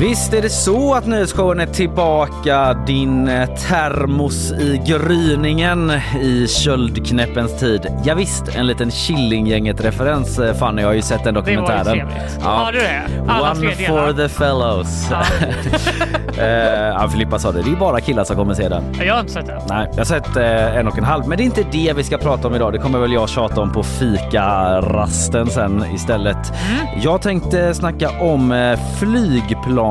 Visst är det så att nyhetsshowen är tillbaka. Din eh, termos i gryningen i köldknäppens tid. Ja, visst, en liten Killinggänget-referens eh, Fanny. Jag har ju sett den Det var ju dokumentären. trevligt. Har du det? Alla One for the fellows. Ja. Eh, ja, Filippa sa det, det är bara killar som kommer se den. Jag har inte sett det. Nej, jag har sett eh, en och en halv, men det är inte det vi ska prata om idag. Det kommer väl jag tjata om på fikarasten sen istället. Jag tänkte snacka om eh,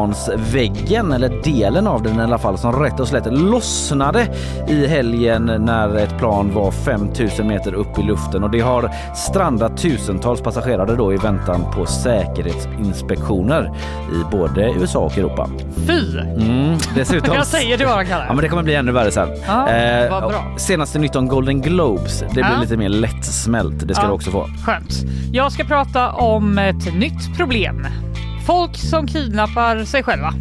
flygplansväggen, eller delen av den i alla fall, som rätt och slätt lossnade i helgen när ett plan var 5000 meter upp i luften och det har strandat tusentals passagerare då i väntan på säkerhetsinspektioner i både USA och Europa. Fy! Mm, dessutom... Jag säger det bara Kalle. Ja, men det kommer bli ännu värre sen. Vad bra. Senaste nytt om Golden Globes. Det blir Ja. lite mer lättsmält. Det ska Ja. du också få. Skönt. Jag ska prata om ett nytt problem. Folk som kidnappar sig själva.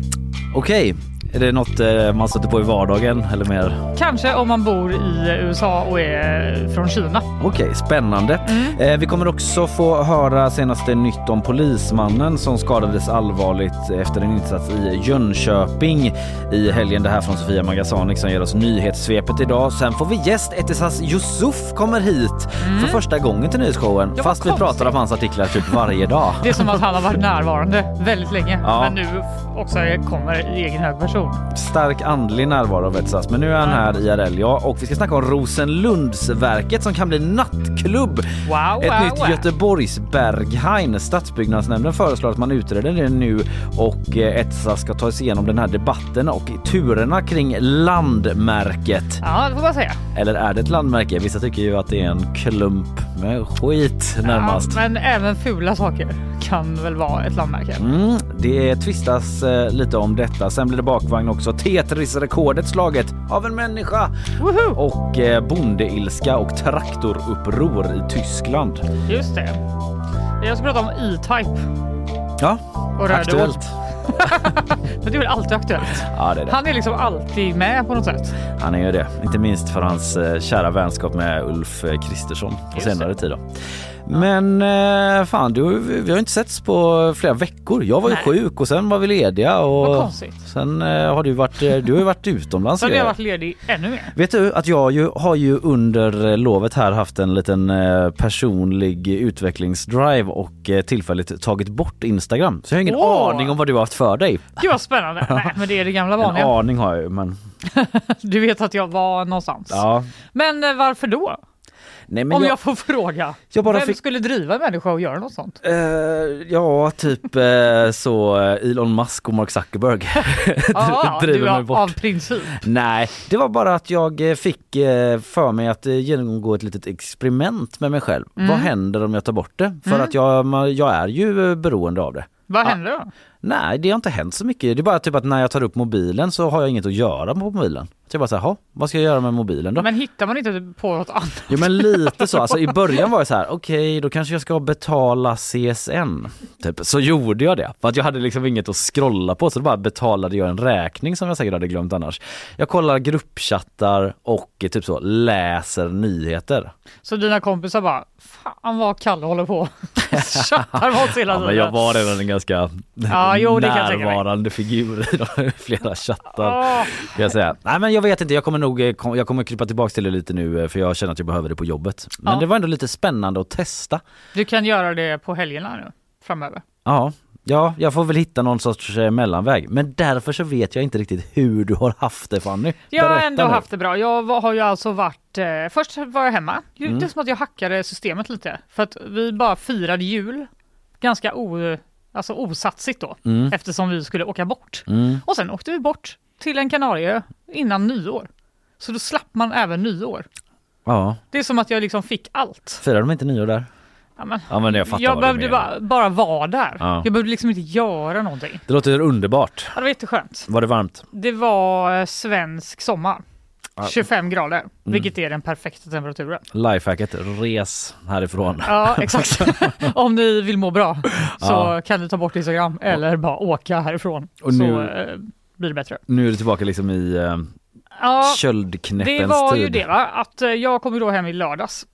Okej, är det något eh, man stöter på i vardagen eller mer? Kanske om man bor i USA och är från Kina. Okej, spännande. Mm. Eh, vi kommer också få höra senaste nytt om polismannen som skadades allvarligt efter en insats i Jönköping i helgen. Det här från Sofia Magasanik som ger oss nyhetssvepet idag. Sen får vi gäst. Etisas Yusuf kommer hit för första gången till nyhetsshowen. Mm. Fast vi konstigt. pratar om hans artiklar typ varje dag. Det är som att han har varit närvarande väldigt länge. Ja. Men nu också kommer i egen hög person. Stark andlig närvaro av Etsas. Men nu är han här IRL ja. Och vi ska snacka om Rosenlundsverket som kan bli nattklubb. Wow, Ett wow, nytt wow. Göteborgs Berghain. Stadsbyggnadsnämnden föreslår att man utreder det nu och eh, Etsa ska ta sig igenom den här debatten och turerna kring landmärket. Ja, det får man säga. Eller är det ett landmärke? Vissa tycker ju att det är en klump med skit närmast. Ja, men även fula saker kan väl vara ett landmärke. Mm, det tvistas eh, lite om detta. Sen blir det bakvagn också. Tetris-rekordet slaget av en människa. Woho! Och eh, bondeilska och traktoruppror i Tyskland. Just det. Jag ska prata om E-Type. Ja, Och aktuellt. Men det är väl alltid aktuellt. Ja, det är det. Han är liksom alltid med på något sätt. Han är ju det. Inte minst för hans eh, kära vänskap med Ulf Kristersson på senare tid. Då. Men eh, fan, du, vi har inte setts på flera veckor. Jag var ju Nej. sjuk och sen var vi lediga. Och Vad konstigt. Sen eh, har du varit, eh, du har ju varit utomlands. Så hade jag varit ledig ännu mer. Vet du att jag ju, har ju under eh, lovet här haft en liten eh, personlig utvecklingsdrive och eh, tillfälligt tagit bort Instagram. Så jag har ingen Åh! aning om vad du har haft för dig. Gud vad spännande. Nej, men det är det gamla En vanliga. aning har jag ju men Du vet att jag var någonstans. ja. Men eh, varför då? Nej, men Om jag, jag, får fråga. jag bara Vem fick skulle driva en människa att göra något sånt? Eh, ja, typ eh, så eh, Elon Musk och Mark Zuckerberg Ja, driver du mig bort. av princip. Nej, det var bara att jag fick eh, för mig att genomgå ett litet experiment med mig själv. Mm. Vad händer om jag tar bort det? För att jag, jag är ju beroende av det. Vad händer då? Nej det har inte hänt så mycket. Det är bara typ att när jag tar upp mobilen så har jag inget att göra på mobilen. Så jag bara såhär, vad ska jag göra med mobilen då? Men hittar man inte på något annat? Jo men lite så, alltså i början var jag så här: okej då kanske jag ska betala CSN. Typ. Så gjorde jag det, för att jag hade liksom inget att scrolla på så då bara betalade jag en räkning som jag säkert hade glömt annars. Jag kollar gruppchattar och typ så läser nyheter. Så dina kompisar bara, fan vad Kalle håller på chattar med oss hela Ja, tiden. men jag var redan en ganska Ja, jo, närvarande figur i flera chattar. Kan jag säga. Nej men jag vet inte, jag kommer nog eh, jag kommer krypa tillbaka till det lite nu eh, för jag känner att jag behöver det på jobbet. Men Ja. det var ändå lite spännande att testa. du kan göra det på helgerna nu framöver. Ja, ja, jag får väl hitta någon sorts eh, mellanväg. Men därför så vet jag inte riktigt hur du har haft det Fanny. Jag har ändå nu. haft det bra. Jag har ju alltså varit, eh, först var jag hemma. Det är Mm. som att jag hackade systemet lite. För att vi bara firade jul ganska o, alltså osatsigt då. Mm. Eftersom vi skulle åka bort. Mm. Och sen åkte vi bort till en Kanarieö innan nyår. Så då slapp man även nyår. Ja, Det är som att jag liksom fick allt. firar de inte nyår där? Ja, men, Ja men jag fattar jag vad du behövde menar. bara, bara vara där. Ja. Jag behövde liksom inte göra någonting. Det låter underbart. Ja, det var jätteskönt. Var det varmt? Det var eh, svensk sommar. Ja. 25 grader, Mm. vilket är den perfekta temperaturen. Lifehacket, res härifrån. Ja, exakt. Om ni vill må bra så Ja. kan ni ta bort Instagram eller bara åka härifrån. Och så nu- eh, blir det bättre. Nu är du tillbaka liksom i uh, Ja, köldknäppens det var tid. ju det va, att eh, jag kom ju då hem i lördags.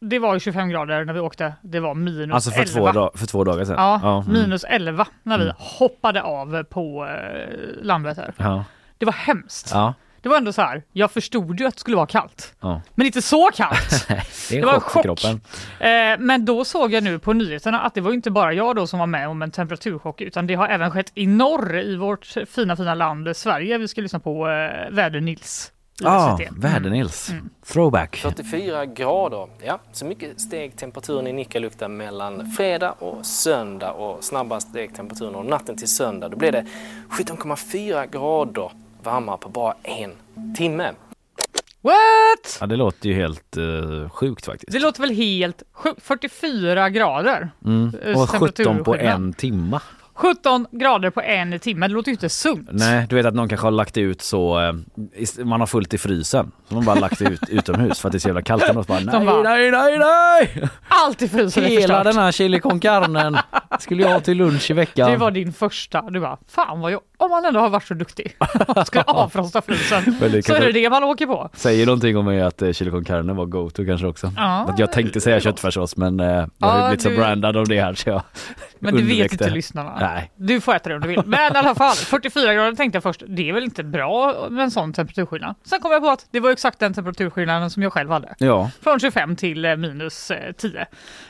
Det var ju 25 grader när vi åkte. Det var minus Alltså för 11. två, dag- för två dagar sedan? Ja, mm. minus 11 när vi Mm. hoppade av på eh, Landvetter. Ja. Det var hemskt. ja. Det var ändå så här, jag förstod ju att det skulle vara kallt. ja. Men inte så kallt. Det Det var en chock. kroppen. Eh, men då såg jag nu på nyheterna att det var inte bara jag då som var med om en temperaturchock utan det har även skett i norr i vårt fina fina land Sverige. Vi ska lyssna på eh, Väder-Nils. Ja, SVT. Väder-Nils. Mm. Throwback. 44 grader. Ja, så mycket steg temperaturen i Nikkaluokta mellan fredag och söndag och snabbast steg temperaturen och natten till söndag. Då blev det 17,4 grader varmare på bara en timme. What? Ja, det låter ju helt uh, sjukt faktiskt. Det låter väl helt sjukt? 44 grader. Mm. eh, Och 17 på en timma. 17 grader på en timme, det låter ju inte sunt. Nej, du vet att någon kanske har lagt ut så, eh, man har fullt i frysen. Så man bara lagt ut utomhus för att det är så jävla kallt. Och bara, nej, bara, nej, nej, nej! Allt i frysen är Hela förstört. den här chili con carnen skulle jag ha till lunch i veckan. Det var din första. Du bara, fan vad jag, om man ändå har varit så duktig och ska avfrosta frysen så är det det man åker på. Säger någonting om mig att eh, chili con carne var go-to kanske också. Ja, att jag tänkte säga köttfärssås men eh, jag har ju blivit så du- brandad av det här så jag Men det vet inte lyssnarna. Nej. Du får äta det om du vill. Men i alla fall, 44 grader tänkte jag först, det är väl inte bra med en sån temperaturskillnad. Sen kom jag på att det var exakt den temperaturskillnaden som jag själv hade. Ja, Från 25 till eh, minus eh, 10.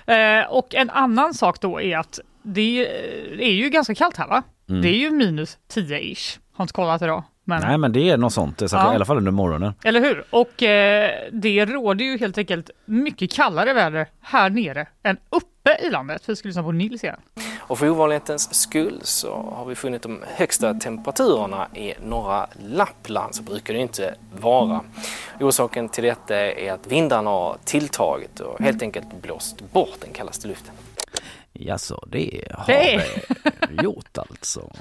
Eh, och en annan sak då är att det eh, är ju ganska kallt här va? Mm. Det är ju minus 10-ish. Har inte kollat idag. Men... nej men det är något sånt, så Ja. i alla fall under morgonen. Eller hur? Och eh, det råder ju helt enkelt mycket kallare väder här nere än uppe i landet. Vi ska lyssna på Nils igen. Och för ovanlighetens skull så har vi funnit de högsta temperaturerna i norra Lappland, så brukar det inte vara. Orsaken till detta är att vindarna har tilltagit och helt enkelt blåst bort den kallaste luften. Jaså, det har Det det gjort alltså.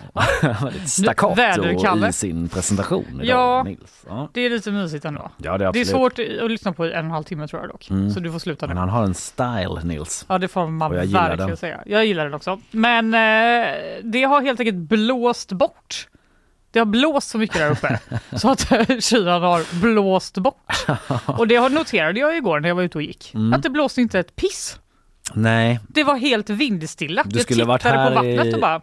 Väldigt staccato i sin presentation idag, Ja. Nils. Ja. Det är lite mysigt ändå. ja, det är Det är absolut. svårt att lyssna på i en och en halv timme tror jag dock. Mm. Så du får sluta nu. Men han har en style Nils. Ja det får man verkligen den. säga. Jag gillar den också. Men eh, det har helt enkelt blåst bort. Det har blåst så mycket där uppe så att eh, kylan har blåst bort. Och det noterade jag igår när jag var ute och gick. Mm. Att det blåste inte ett piss. Nej, Det var helt vindstilla. Du jag skulle varit tittade här på vattnet i- och bara,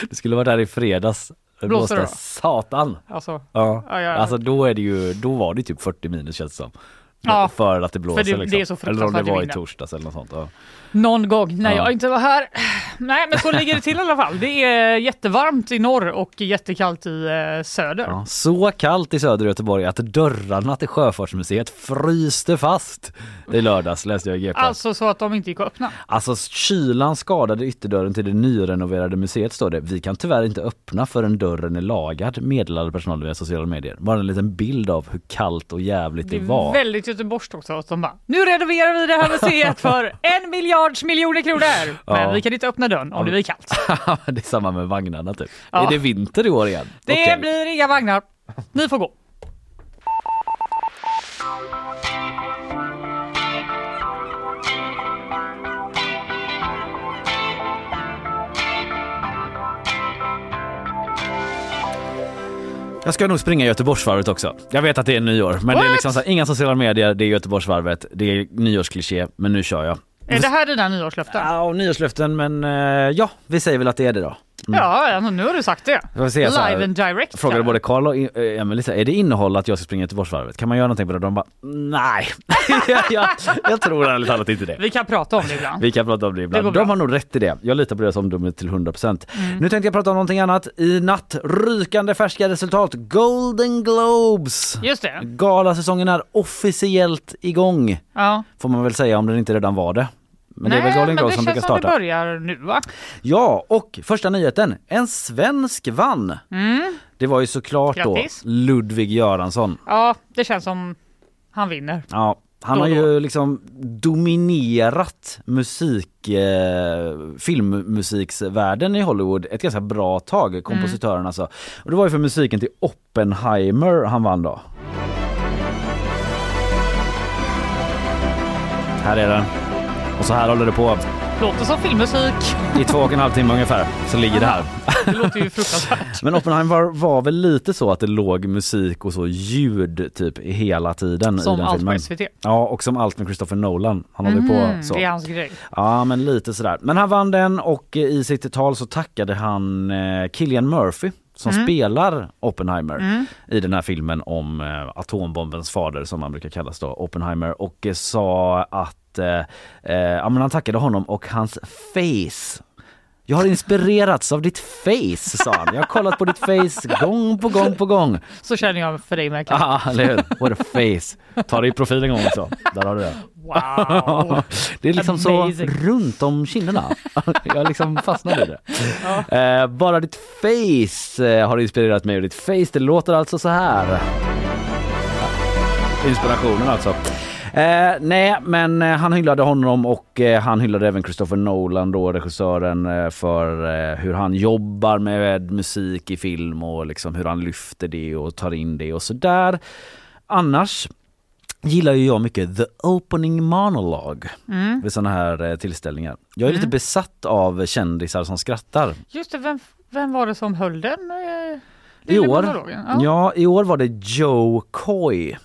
det skulle varit där i fredags. Det Blåste det satan. alltså, Ja. Ja, ja. Alltså då är det ju, då var det typ 40 minus känns det som. Ja, för att det blåser det- det liksom. är så Eller om det var i vinden. torsdags eller något sånt. Ja. Någon gång när Ja. jag inte var här. Nej men så ligger det till i alla fall. Det är jättevarmt i norr och jättekallt i eh, söder. Ja, så kallt i södra Göteborg att dörrarna till Sjöfartsmuseet fryste fast i lördags läste jag i GP. Alltså så att de inte gick att öppna. Alltså kylan skadade ytterdörren till det nyrenoverade museet står det. Vi kan tyvärr inte öppna förrän dörren är lagad meddelade personalen via sociala medier. Bara en liten bild av hur kallt och jävligt Det det, var. väldigt göteborgskt också. Att de bara, nu renoverar vi det här museet för en miljards miljoner kronor. Men Ja. vi kan inte öppna dörren om det blir kallt. det är samma med vagnarna typ. Ja. Är det vinter i år igen? Det Okej. blir inga vagnar. Ni får gå. Jag ska nog springa Göteborgsvarvet också. Jag vet att det är nyår, men det är What? liksom så här, inga sociala medier, det är Göteborgsvarvet, det är nyårskliché, men nu kör jag. Är det här dina nyårslöften? Ja, nyårslöften, men eh, ja, vi säger väl att det är det då. Ja, alltså, nu har du sagt det. Så här. Live and direct. Frågade både Karl och eh, Emelie, är det innehåll att jag ska springa Göteborgsvarvet? Kan man göra någonting på det? De bara, nej. jag, jag, tror ärligt talat inte det. Vi kan prata om det ibland. Vi kan prata om det Det ibland. går De har nog rätt i det. Jag litar på deras omdöme till 100%. Mm. Nu tänkte jag prata om någonting annat. I natt, rykande färska resultat. Golden Globes! Just det. Galasäsongen är officiellt igång. Ja. Får man väl säga om den inte redan var det. Men det är väl Nej, Golden men det Globes som brukar känns som det starta. börjar nu va? Ja, och första nyheten. En svensk vann. Det var ju såklart Mm. Grattis. då Ludvig Göransson. Ja, det känns som han vinner. Ja, han Då har ju liksom dominerat musik, eh, filmmusiksvärlden i Hollywood ett ganska bra tag, kompositören alltså. Och det var ju för musiken till Oppenheimer han vann då. Här är den. Och så här håller det på. Låter som filmmusik. I två och en halv timme ungefär så ligger det här. Det låter ju fruktansvärt. Men Oppenheimer var, var väl lite så att det låg musik och så ljud typ hela tiden Som i den allt filmen. på SVT. Ja, och som allt med Christopher Nolan. Han håller på Mm, så. det är hans grej. Ja, men lite sådär. Men han vann den och i sitt tal så tackade han eh, Killian Murphy som Mm. spelar Oppenheimer i den här filmen om eh, atombombens fader som han brukar kallas då, Oppenheimer och eh, sa att eh, eh, ja, men han tackade honom och hans face jag har inspirerats av ditt face, sa han. Jag har kollat på ditt face gång på gång på gång. Så känner jag för dig Michael. Ja, eller hur? What a face. Ta det i profil en gång också. Där har du det. Wow. Det är liksom Amazing. så runt om kinderna. Jag liksom fastnade i det. Eh, bara ditt face eh, har inspirerat mig och ditt face det låter alltså så här. Inspirationen alltså. Eh, nej, men eh, han hyllade honom och eh, han hyllade även Christopher Nolan då, regissören, eh, för eh, hur han jobbar med musik i film och liksom hur han lyfter det och tar in det och sådär. Annars gillar ju jag mycket The Opening Monologue vid sådana här tillställningar. Jag är lite besatt av kändisar som skrattar. Just det, vem, vem var det som höll den? I år, monologen? ja. i år var det Joe Coy.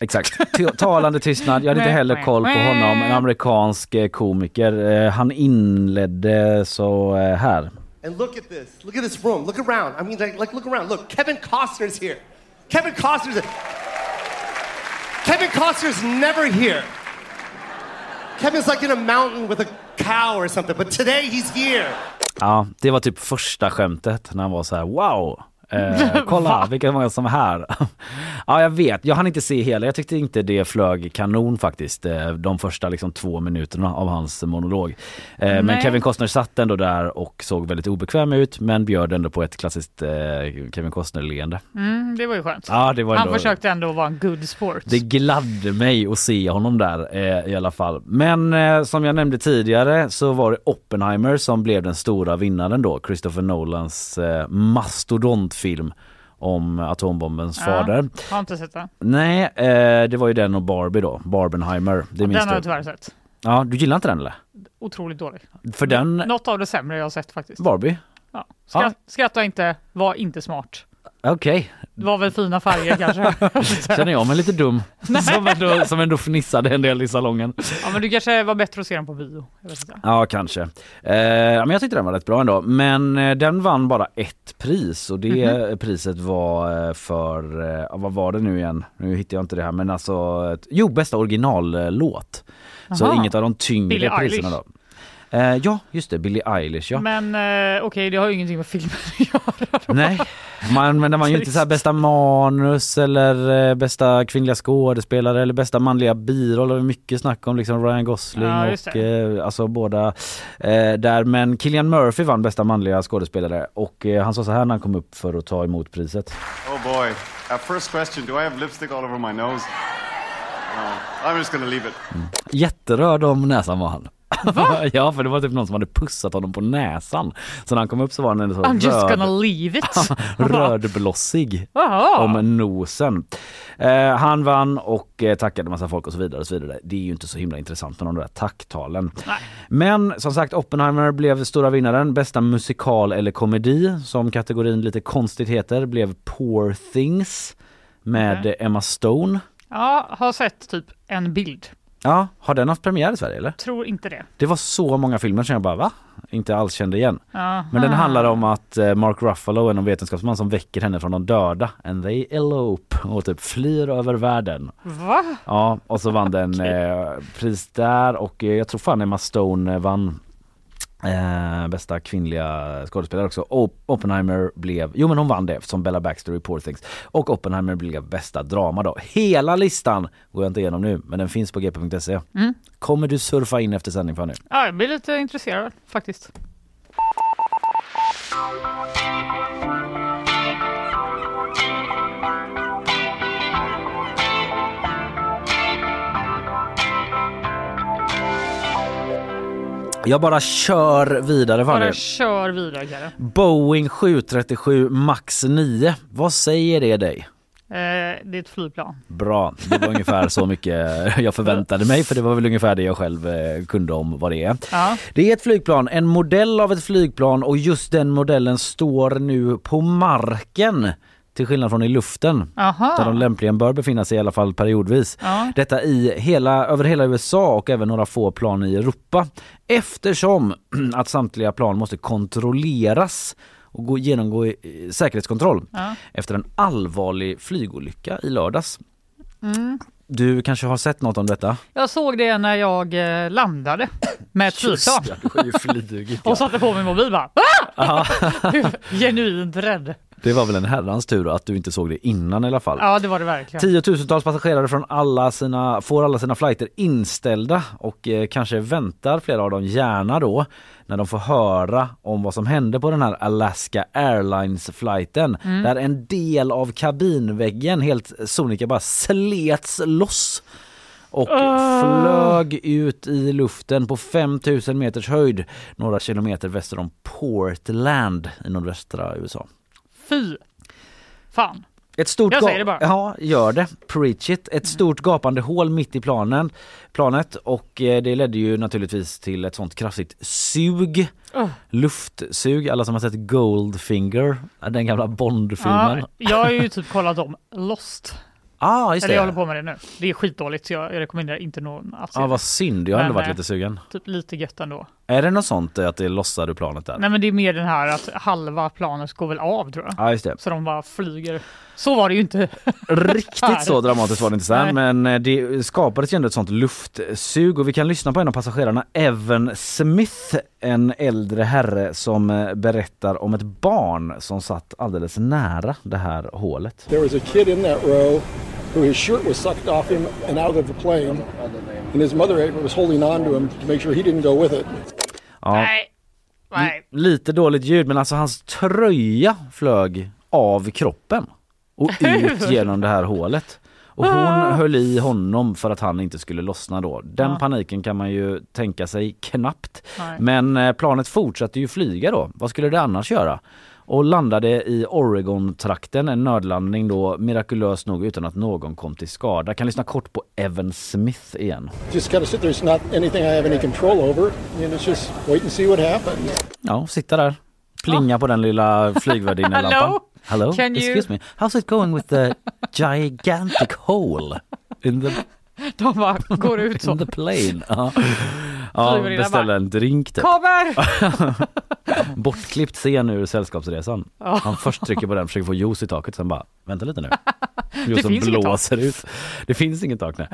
Exakt, T- talande tystnad. Jag hade inte heller koll på honom. En amerikansk eh, komiker. Eh, Han inledde så eh, här. And look at this. Look at this room. Look around. I mean, like, like look around. Look, Kevin Costner's here. Kevin Costner's. Kevin Costner's never here. Kevin's like in a mountain with a cow or something, but today he's here. Ja, det var typ första skämtet när han var så här wow. Eh, kolla vilka många som är här. ja jag vet, jag hann inte se hela. Jag tyckte inte det flög kanon faktiskt. Eh, de första liksom två minuterna av hans monolog. Eh, men. Kevin Costner satt ändå där och såg väldigt obekväm ut men bjöd ändå på ett klassiskt eh, Kevin Costner-leende. Mm, det var ju skönt. Ja, det var Han ändå... försökte ändå vara en good sport. Det gladde mig att se honom där eh, i alla fall. Men eh, som jag nämnde tidigare så var det Oppenheimer som blev den stora vinnaren då. Christopher Nolans eh, mastodontfilm om atombombens Ja. fader. Har inte sett den. Nej, eh, det var ju den och Barbie då. Barbenheimer. Det minns Den har jag tyvärr sett. Ja, du gillar inte den eller? Otroligt dålig. För den, Något av det sämre jag har sett faktiskt. Barbie? Ja. Skratt, Skratta inte, var inte smart. Okej, Det var väl fina färger kanske. känner jag mig lite dum som ändå, som ändå fnissade en del i salongen. ja, men du kanske var bättre att se den på bio. Jag vet inte. Ja, kanske. Eh, men jag tyckte den var rätt bra ändå. Men eh, den vann bara ett pris och det Mhm. priset var eh, för, eh, vad var det nu igen? Nu hittar jag inte det här men alltså, ett, jo bästa originallåt. Så Aha. inget av de tyngre Billie priserna Eilish. då. Eh, ja, just det, Billie Eilish ja. Men eh, okej, det har ju ingenting med filmen att göra. då. Nej, man, men det var ju inte så här bästa manus eller eh, bästa kvinnliga skådespelare eller bästa manliga biroll. Det var mycket snack om liksom Ryan Gosling Ja, just och eh, alltså båda eh, där. Men Killian Murphy vann bästa manliga skådespelare och eh, han sa så här när han kom upp för att ta emot priset. Oh boy. Uh, first question Do I have lipstick all over my nose? I'm just gonna leave it. Jätterörd om näsan var han. ja för det var typ någon som hade pussat honom på näsan. Så när han kom upp så var han ändå så I'm just röd, gonna leave it. rödblossig om nosen. Eh, han vann och eh, tackade massa folk och så vidare. Och så vidare. Det är ju inte så himla intressant med de där tacktalen. Nej. Men som sagt Oppenheimer blev stora vinnaren. Bästa musikal eller komedi som kategorin lite konstigt heter blev Poor Things med Okej. Emma Stone. Ja, har sett typ en bild. Ja, har den haft premiär i Sverige eller? Tror inte det. Det var så många filmer som jag bara va? Inte alls kände igen. Aha. Men den handlar om att eh, Mark Ruffalo är en vetenskapsman som väcker henne från de döda. And they elope och typ flyr över världen. Va? Ja, och så vann den eh, pris där och eh, jag tror fan Emma Stone vann eh, bästa kvinnliga skådespelare också. Oppenheimer blev, jo men hon vann det som Bella Baxter i Poor Things. Och Oppenheimer blev bästa drama då. Hela listan går jag inte igenom nu men den finns på gp.se. Mm. Kommer du surfa in efter sändning Fanny? Ja, jag blir lite intresserad faktiskt. Jag bara kör vidare. Bara kör vidare Kalle. Boeing 737 Max 9. Vad säger det dig? Eh, det är ett flygplan. Bra, det var ungefär så mycket jag förväntade mig för det var väl ungefär det jag själv eh, kunde om vad det är. Ja. Det är ett flygplan, en modell av ett flygplan och just den modellen står nu på marken till skillnad från i luften Aha. där de lämpligen bör befinna sig i alla fall periodvis. Ja. Detta i hela, över hela USA och även några få plan i Europa eftersom att samtliga plan måste kontrolleras och gå, genomgå säkerhetskontroll Ja. efter en allvarlig flygolycka i lördags. Mm. Du kanske har sett något om detta? Jag såg det när jag eh, landade med ett flygplan. ja. Och satte på min mobil bara. Ah! Genuint rädd. Det var väl en herrans tur att du inte såg det innan i alla fall. Ja det var det verkligen. Tiotusentals passagerare från alla sina, får alla sina flighter inställda och eh, kanske väntar flera av dem gärna då när de får höra om vad som hände på den här Alaska Airlines flighten Mm. där en del av kabinväggen helt sonika bara slets loss och flög ut i luften på 5000 meters höjd några kilometer väster om Portland i nordvästra USA. Fy fan. Ett stort Jag säger det bara. Ja, gör det. Preach it. Ett stort gapande hål mitt i planen, planet och eh, det ledde ju naturligtvis till ett sånt kraftigt sug. Uh. Luftsug. Alla som har sett Goldfinger, den gamla Bondfilmen. Ja, jag har ju typ kollat om Lost. Ah, just Eller jag håller på med det nu. Det är skitdåligt så jag, jag rekommenderar inte någon att se Ja, det. vad synd. Jag har ändå Men, varit eh, lite sugen. Typ lite gött ändå. Är det något sånt eh, att det lossar ur planet där? Nej men det är mer den här att halva planet går väl av tror jag. Ja, just det. Så de bara flyger. Så var det ju inte. Riktigt så dramatiskt var det inte sen Nej. men eh, det skapades ju ändå ett sånt luftsug och vi kan lyssna på en av passagerarna, Evan Smith, en äldre herre som eh, berättar om ett barn som satt alldeles nära det här hålet. There was a kid in that row who his shirt was sucked off him and out of the plane, and his mother was holding on to him to make sure he didn't go with it. Ja, Nej. Lite dåligt ljud men alltså hans tröja flög av kroppen och ut genom det här hålet. Och hon höll i honom för att han inte skulle lossna då. Den Ja. paniken kan man ju tänka sig knappt. Nej. Men eh, planet fortsatte ju flyga då. Vad skulle det annars göra? Och landade i Oregon-trakten, en nödlandning då mirakulöst nog utan att någon kom till skada. Kan lyssna kort på Evan Smith igen. Just gotta sit there. It's not anything I have any control over. And it's just wait and see what happens. Ja, sitta där. Plinga på den lilla flygvärdinnelampan. Hello? Hello? Can you- Excuse me. How's it going with the gigantic hole in the, De bara går ut så. in the plane? Ja, ja beställa en drink typ. Kommer! Bortklippt scen ur Sällskapsresan. Ja. Han först trycker på den, försöker få juice i taket, sen bara vänta lite nu. Det Juicen finns blåser ut. Det finns inget tak nej.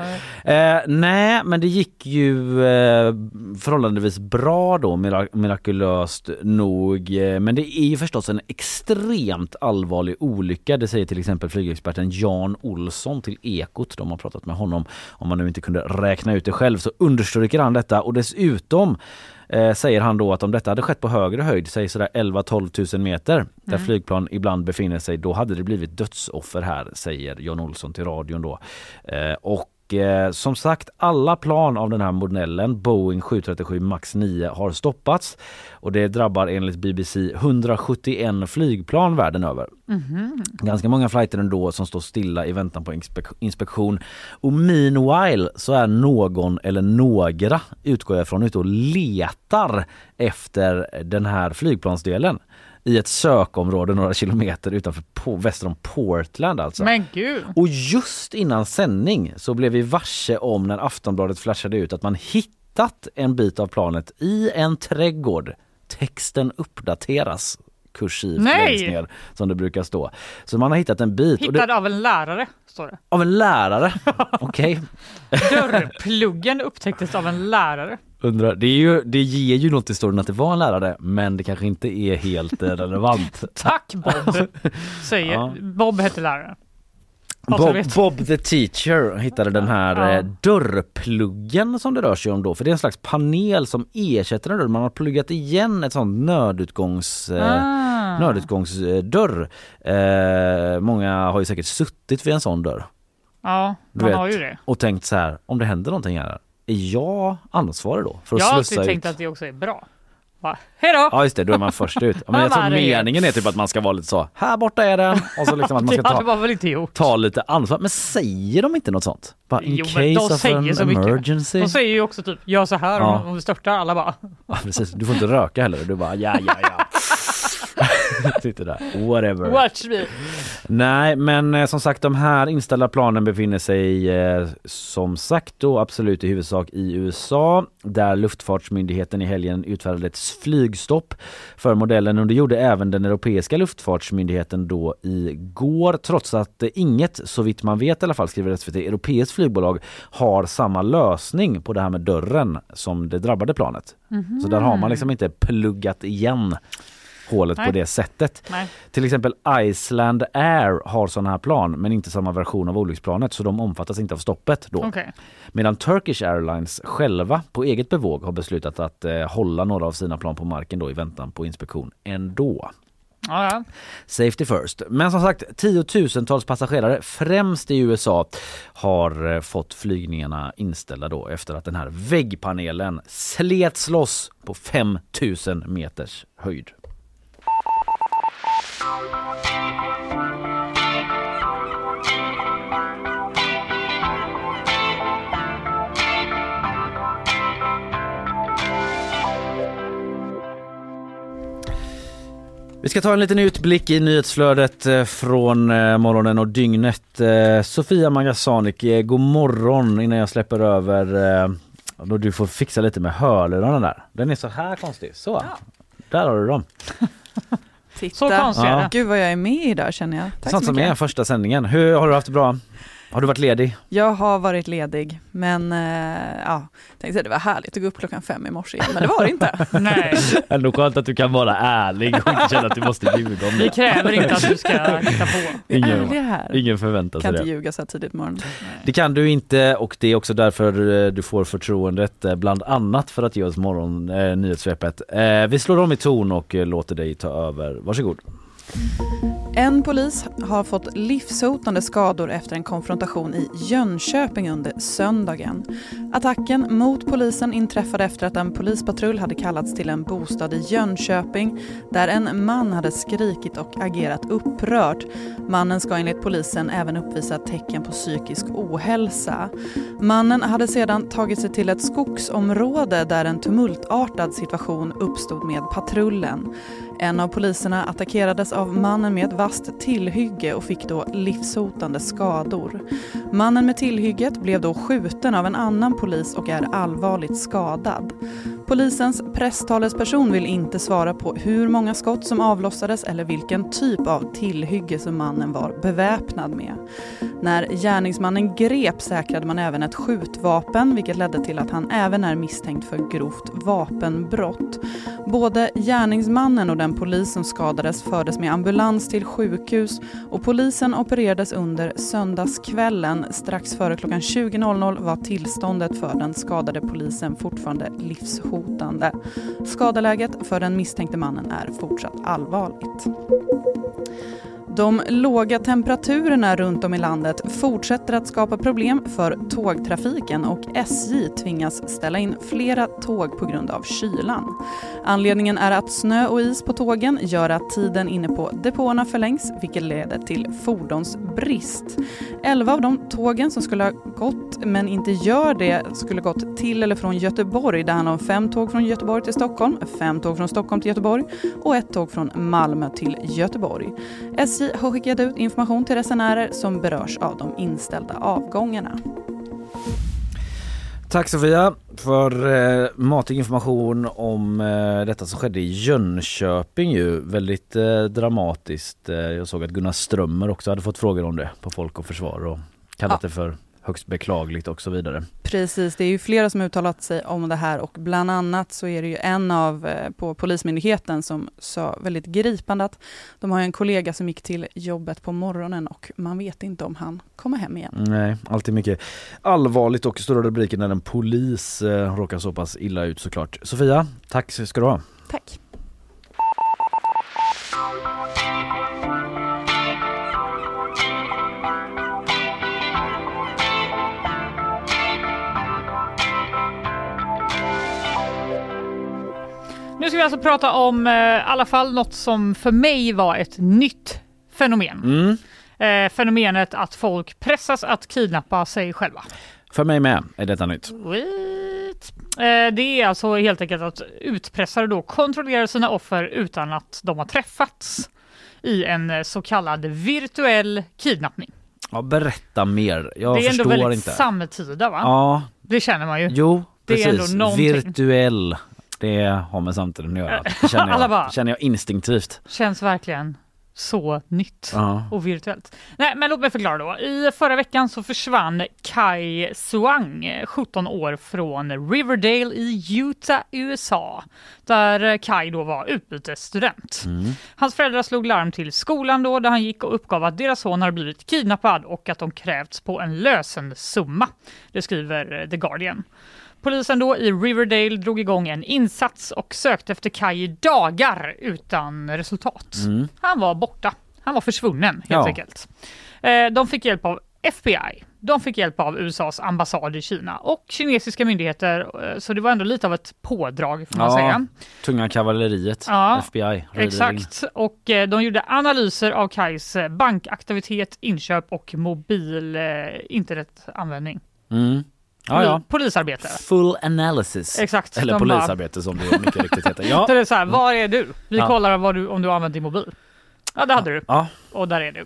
Eh, nej men det gick ju eh, förhållandevis bra då, mira- mirakulöst nog. Eh, men det är ju förstås en extremt allvarlig olycka. Det säger till exempel flygexperten Jan Olsson till Ekot. De har pratat med honom. Om man nu inte kunde räkna ut det själv så understryker han detta och dessutom eh, säger han då att om detta hade skett på högre höjd, säg sådär 11-12 tusen meter, där Mm. flygplan ibland befinner sig, då hade det blivit dödsoffer här, säger Jan Olsson till radion då. Eh, och och eh, som sagt alla plan av den här modellen Boeing 737 Max 9 har stoppats och det drabbar enligt BBC 171 flygplan världen över. Mhm. Ganska många flighter ändå som står stilla i väntan på inspek- inspektion. Och meanwhile så är någon eller några, utgår jag från, ute och letar efter den här flygplansdelen i ett sökområde några kilometer utanför på, väster om Portland alltså. Men gud. Och just innan sändning så blev vi varse om när Aftonbladet flashade ut att man hittat en bit av planet i en trädgård. Texten uppdateras kursivt längst ner som det brukar stå. Så man har hittat en bit. och det- Hittad av en lärare, står det. av en lärare? Okej. Dörrpluggen upptäcktes av en lärare. Undrar, det, är ju, det ger ju något i historien att det var en lärare men det kanske inte är helt eh, relevant. Tack Bob, säger Ja. Bob hette läraren. Bob. Bob the teacher hittade den här Ja. eh, dörrpluggen som det rör sig om då. För det är en slags panel som ersätter en dörr. Man har pluggat igen ett sånt nödutgångs, eh, Ah. nödutgångsdörr. Eh, många har ju säkert suttit vid en sån dörr. Ja, man vet, har ju det. Och tänkt så här, om det händer någonting här, är jag ansvarig då? För att Jag har slussa ut? tänkt att det också är bra. Va? Hej då! Ja just det, då är man först ut. Ja, Men jag tror meningen är typ att man ska vara lite så, här borta är den. Och så liksom att man ska ta, ta lite ansvar. Men säger de inte något sånt? Bara in Jo, men case of an så mycket. emergency. De säger ju också typ, gör så här Ja. om, vi störtar. Alla bara, Ja, precis. Du får inte röka heller. Du bara ja, ja, ja. Sitter där. Whatever. watch me. Nej, men eh, som sagt de här inställda planen befinner sig eh, som sagt då absolut i huvudsak i USA där luftfartsmyndigheten i helgen utfärdade ett flygstopp för modellen och det gjorde även den europeiska luftfartsmyndigheten då igår trots att eh, inget, så vitt man vet i alla fall skriver SVT, europeiskt flygbolag har samma lösning på det här med dörren som det drabbade planet. Så där har man liksom inte pluggat igen hålet på Nej. det sättet. Nej. Till exempel Iceland Air har sådana här plan men inte samma version av olycksplanet så de omfattas inte av stoppet då. Okej. Medan Turkish Airlines själva på eget bevåg har beslutat att eh, hålla några av sina plan på marken då i väntan på inspektion ändå. Ja, ja. Safety first. Men som sagt tiotusentals passagerare främst i USA har eh, fått flygningarna inställda då efter att den här väggpanelen slets loss på 5000 meters höjd. Vi ska ta en liten utblick i nyhetsflödet eh, från eh, morgonen och dygnet. Eh, Sofia Magasanik, god morgon innan jag släpper över. Då du får fixa lite med hörlurarna där. Den är så här konstig. Så, där har du dem. Titta. Så konstigt är det. Gud vad jag är med idag känner jag. Tack Sånt så som mycket. är första sändningen. Hur har du haft det bra? Har du varit ledig? Jag har varit ledig men eh, ja, tänkte att det var härligt att gå upp klockan fem i morse igen men det var det inte. Nej, Ändå skönt att du kan vara ärlig och inte känna att du måste ljuga om vi det. kräver inte att du ska hitta på. Vi är Ingen, här. ingen förväntar sig Kan det. inte ljuga så här tidigt på morgonen. Det kan du inte och det är också därför eh, du får förtroendet eh, bland annat för att ge oss morgon eh, nyhetssvepet. Eh, vi slår om i ton och låter dig ta över. Varsågod. En polis har fått livshotande skador efter en konfrontation i Jönköping under söndagen. Attacken mot polisen inträffade efter att en polispatrull hade kallats till en bostad i Jönköping där en man hade skrikit och agerat upprört. Mannen ska enligt polisen även uppvisa tecken på psykisk ohälsa. Mannen hade sedan tagit sig till ett skogsområde där en tumultartad situation uppstod med patrullen. En av poliserna attackerades av mannen med ett vasst tillhygge och fick då livshotande skador. Mannen med tillhygget blev då skjuten av en annan polis och är allvarligt skadad. Polisens presstalesperson vill inte svara på hur många skott som avlossades eller vilken typ av tillhygge som mannen var beväpnad med. När gärningsmannen grep säkrade man även ett skjutvapen vilket ledde till att han även är misstänkt för grovt vapenbrott. Både gärningsmannen och den polis som skadades fördes med ambulans till sjukhus och polisen opererades under söndagskvällen. Strax före klockan 20.00 var tillståndet för den skadade polisen fortfarande livshotande. Skadeläget för den misstänkte mannen är fortsatt allvarligt. De låga temperaturerna runt om i landet fortsätter att skapa problem för tågtrafiken och SJ tvingas ställa in flera tåg på grund av kylan. Anledningen är att snö och is på tågen gör att tiden inne på depåerna förlängs vilket leder till fordonsbrist. Elva av de tågen som skulle ha gått men inte gör det skulle gått till eller från Göteborg. Det handlar om fem tåg från Göteborg till Stockholm, fem tåg från Stockholm till Göteborg och ett tåg från Malmö till Göteborg. SJ har skickat ut information till resenärer som berörs av de inställda avgångarna. Tack Sofia för eh, matig information om eh, detta som skedde i Jönköping ju. Väldigt eh, dramatiskt. Eh, jag såg att Gunnar Strömmer också hade fått frågor om det på Folk och Försvar och kallat Ja. det för högst beklagligt och så vidare. Precis, det är ju flera som uttalat sig om det här och bland annat så är det ju en av eh, på Polismyndigheten som sa väldigt gripande att de har en kollega som gick till jobbet på morgonen och man vet inte om han kommer hem igen. Nej, alltid mycket allvarligt och stora rubriker när en polis eh, råkar så pass illa ut såklart. Sofia, tack ska du ha. Tack. Ska vi alltså prata om eh, i alla fall något som för mig var ett nytt fenomen. Mm. Eh, fenomenet att folk pressas att kidnappa sig själva. För mig med är detta nytt. Sweet. Eh, det är alltså helt enkelt att utpressare då kontrollerar sina offer utan att de har träffats i en så kallad virtuell kidnappning. Ja, berätta mer. Jag det är ändå förstår väldigt inte. samtida va? Ja, Det känner man ju. jo Det är precis. Virtuell. Det har med samtiden att göra. Det känner jag, bara- känner jag instinktivt. Känns verkligen så nytt Ja. och virtuellt. Nej, men låt mig förklara då. I förra veckan så försvann Kai Suang, eh, 17 år, från Riverdale i Utah, USA, där Kai då var utbytesstudent. Hans föräldrar slog larm till skolan då, där han gick och uppgav att deras son hade blivit kidnappad och att de krävts på en lösensumma. Det skriver The Guardian. Polisen då i Riverdale drog igång en insats och sökte efter Kai i dagar utan resultat. Han var borta. Han var försvunnen helt Ja. enkelt. Eh, De fick hjälp av FBI. De fick hjälp av USAs ambassad i Kina och kinesiska myndigheter. eh, Så det var ändå lite av ett pådrag får man säga. tunga kavalleriet, Ja, FBI. Exakt. Och eh, de gjorde analyser av Kais bankaktivitet, inköp och mobil internetanvändning. Mm. Ja, ja. Polisarbete. Full analysis. Exakt. Eller De bara- polisarbete som det mycket riktigt heter. Ja. Så det är så här, var är du? Vi Ja. kollar du, om du har använt din mobil. Ja, det hade du. Ja. Och där är du.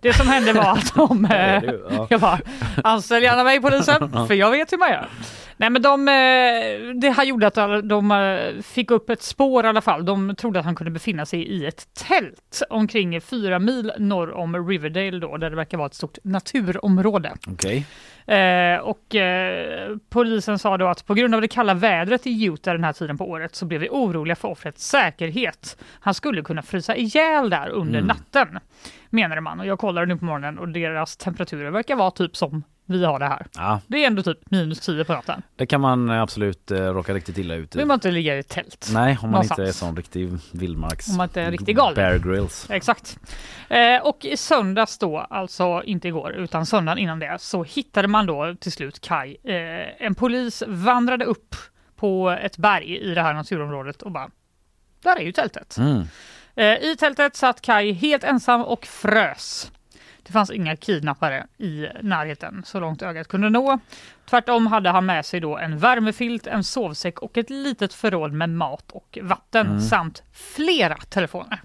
Det som hände var att de... eh, du, ja. Jag bara, anställ gärna mig polisen, för jag vet hur man gör. Nej men de, eh, det här gjorde att de eh, fick upp ett spår i alla fall. De trodde att han kunde befinna sig i ett tält omkring fyra mil norr om Riverdale då, där det verkar vara ett stort naturområde. Okej. Eh, och eh, polisen sa då att på grund av det kalla vädret i Utah den här tiden på året så blev vi oroliga för offrets säkerhet. Han skulle kunna frysa ihjäl där under Mm. natten, menade man. Och jag kollade nu på morgonen och deras temperaturer verkar vara typ som vi har det här. Ja, Det är ändå typ minus 10 på natten. det kan man eh, absolut eh, råka riktigt illa ut i. vill man inte ligga i ett tält. Nej, om man inte är någonstans. sån riktig vildmarks... Om man inte är riktigt galen. Bear Grylls. Exakt. Eh, och i söndags då, alltså inte igår utan söndagen innan det, så hittade man då till slut Kai. Eh, en polis vandrade upp på ett berg i det här naturområdet och bara, där är ju tältet. Mm. Eh, I tältet satt Kai helt ensam och frös. Det fanns inga kidnappare i närheten så långt ögat kunde nå. Tvärtom hade han med sig då en värmefilt, en sovsäck och ett litet förråd med mat och vatten Mm. samt flera telefoner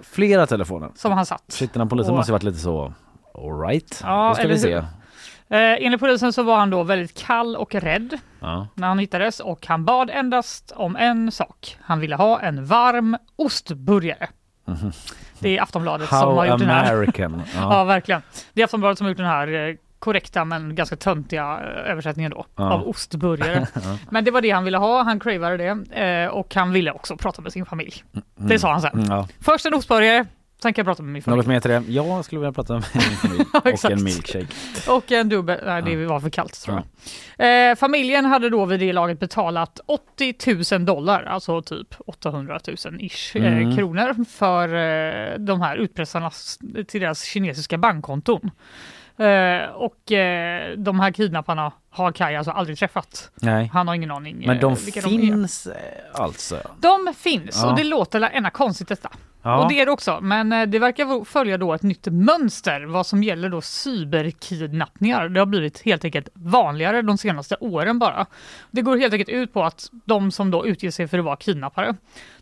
Flera telefoner. som han satt. Shit, den här polisen Och- måste varit lite så... Alright, Ja, då ska eller vi se. hur? Eh, enligt polisen så var han då väldigt kall och rädd Ja. när han hittades och han bad endast om en sak. Han ville ha en varm ostburgare. Det är Aftonbladet som How har gjort den här. American. Ja. Ja. verkligen. Det är Aftonbladet som har gjort den här eh, korrekta men ganska töntiga eh, översättningen då Ja. av ostburgare. Men det var det han ville ha, han cravade det eh, och han ville också prata med sin familj. Det sa han sen. Mm, ja. Först en ostburgare, Sen kan jag prata med min familj. Något mer till det? Jag skulle vilja prata med min familj och en milkshake. Och en dubbel, nej det var för kallt tror jag. Eh, familjen hade då vid det laget betalat 80 000 dollar, alltså typ 800 000 ish eh, Mm. kronor för eh, de här utpressarnas till deras kinesiska bankkonton. Eh, och eh, de här kidnapparna har Kaj alltså aldrig träffat. Nej. Han har ingen aning. Men de eh, finns eh, alltså? De finns Ja. och det låter ena konstigt detta. Ja. Och det är det också, men eh, det verkar följa då ett nytt mönster vad som gäller då cyberkidnappningar. Det har blivit helt enkelt vanligare de senaste åren bara. Det går helt enkelt ut på att de som då utger sig för att vara kidnappare,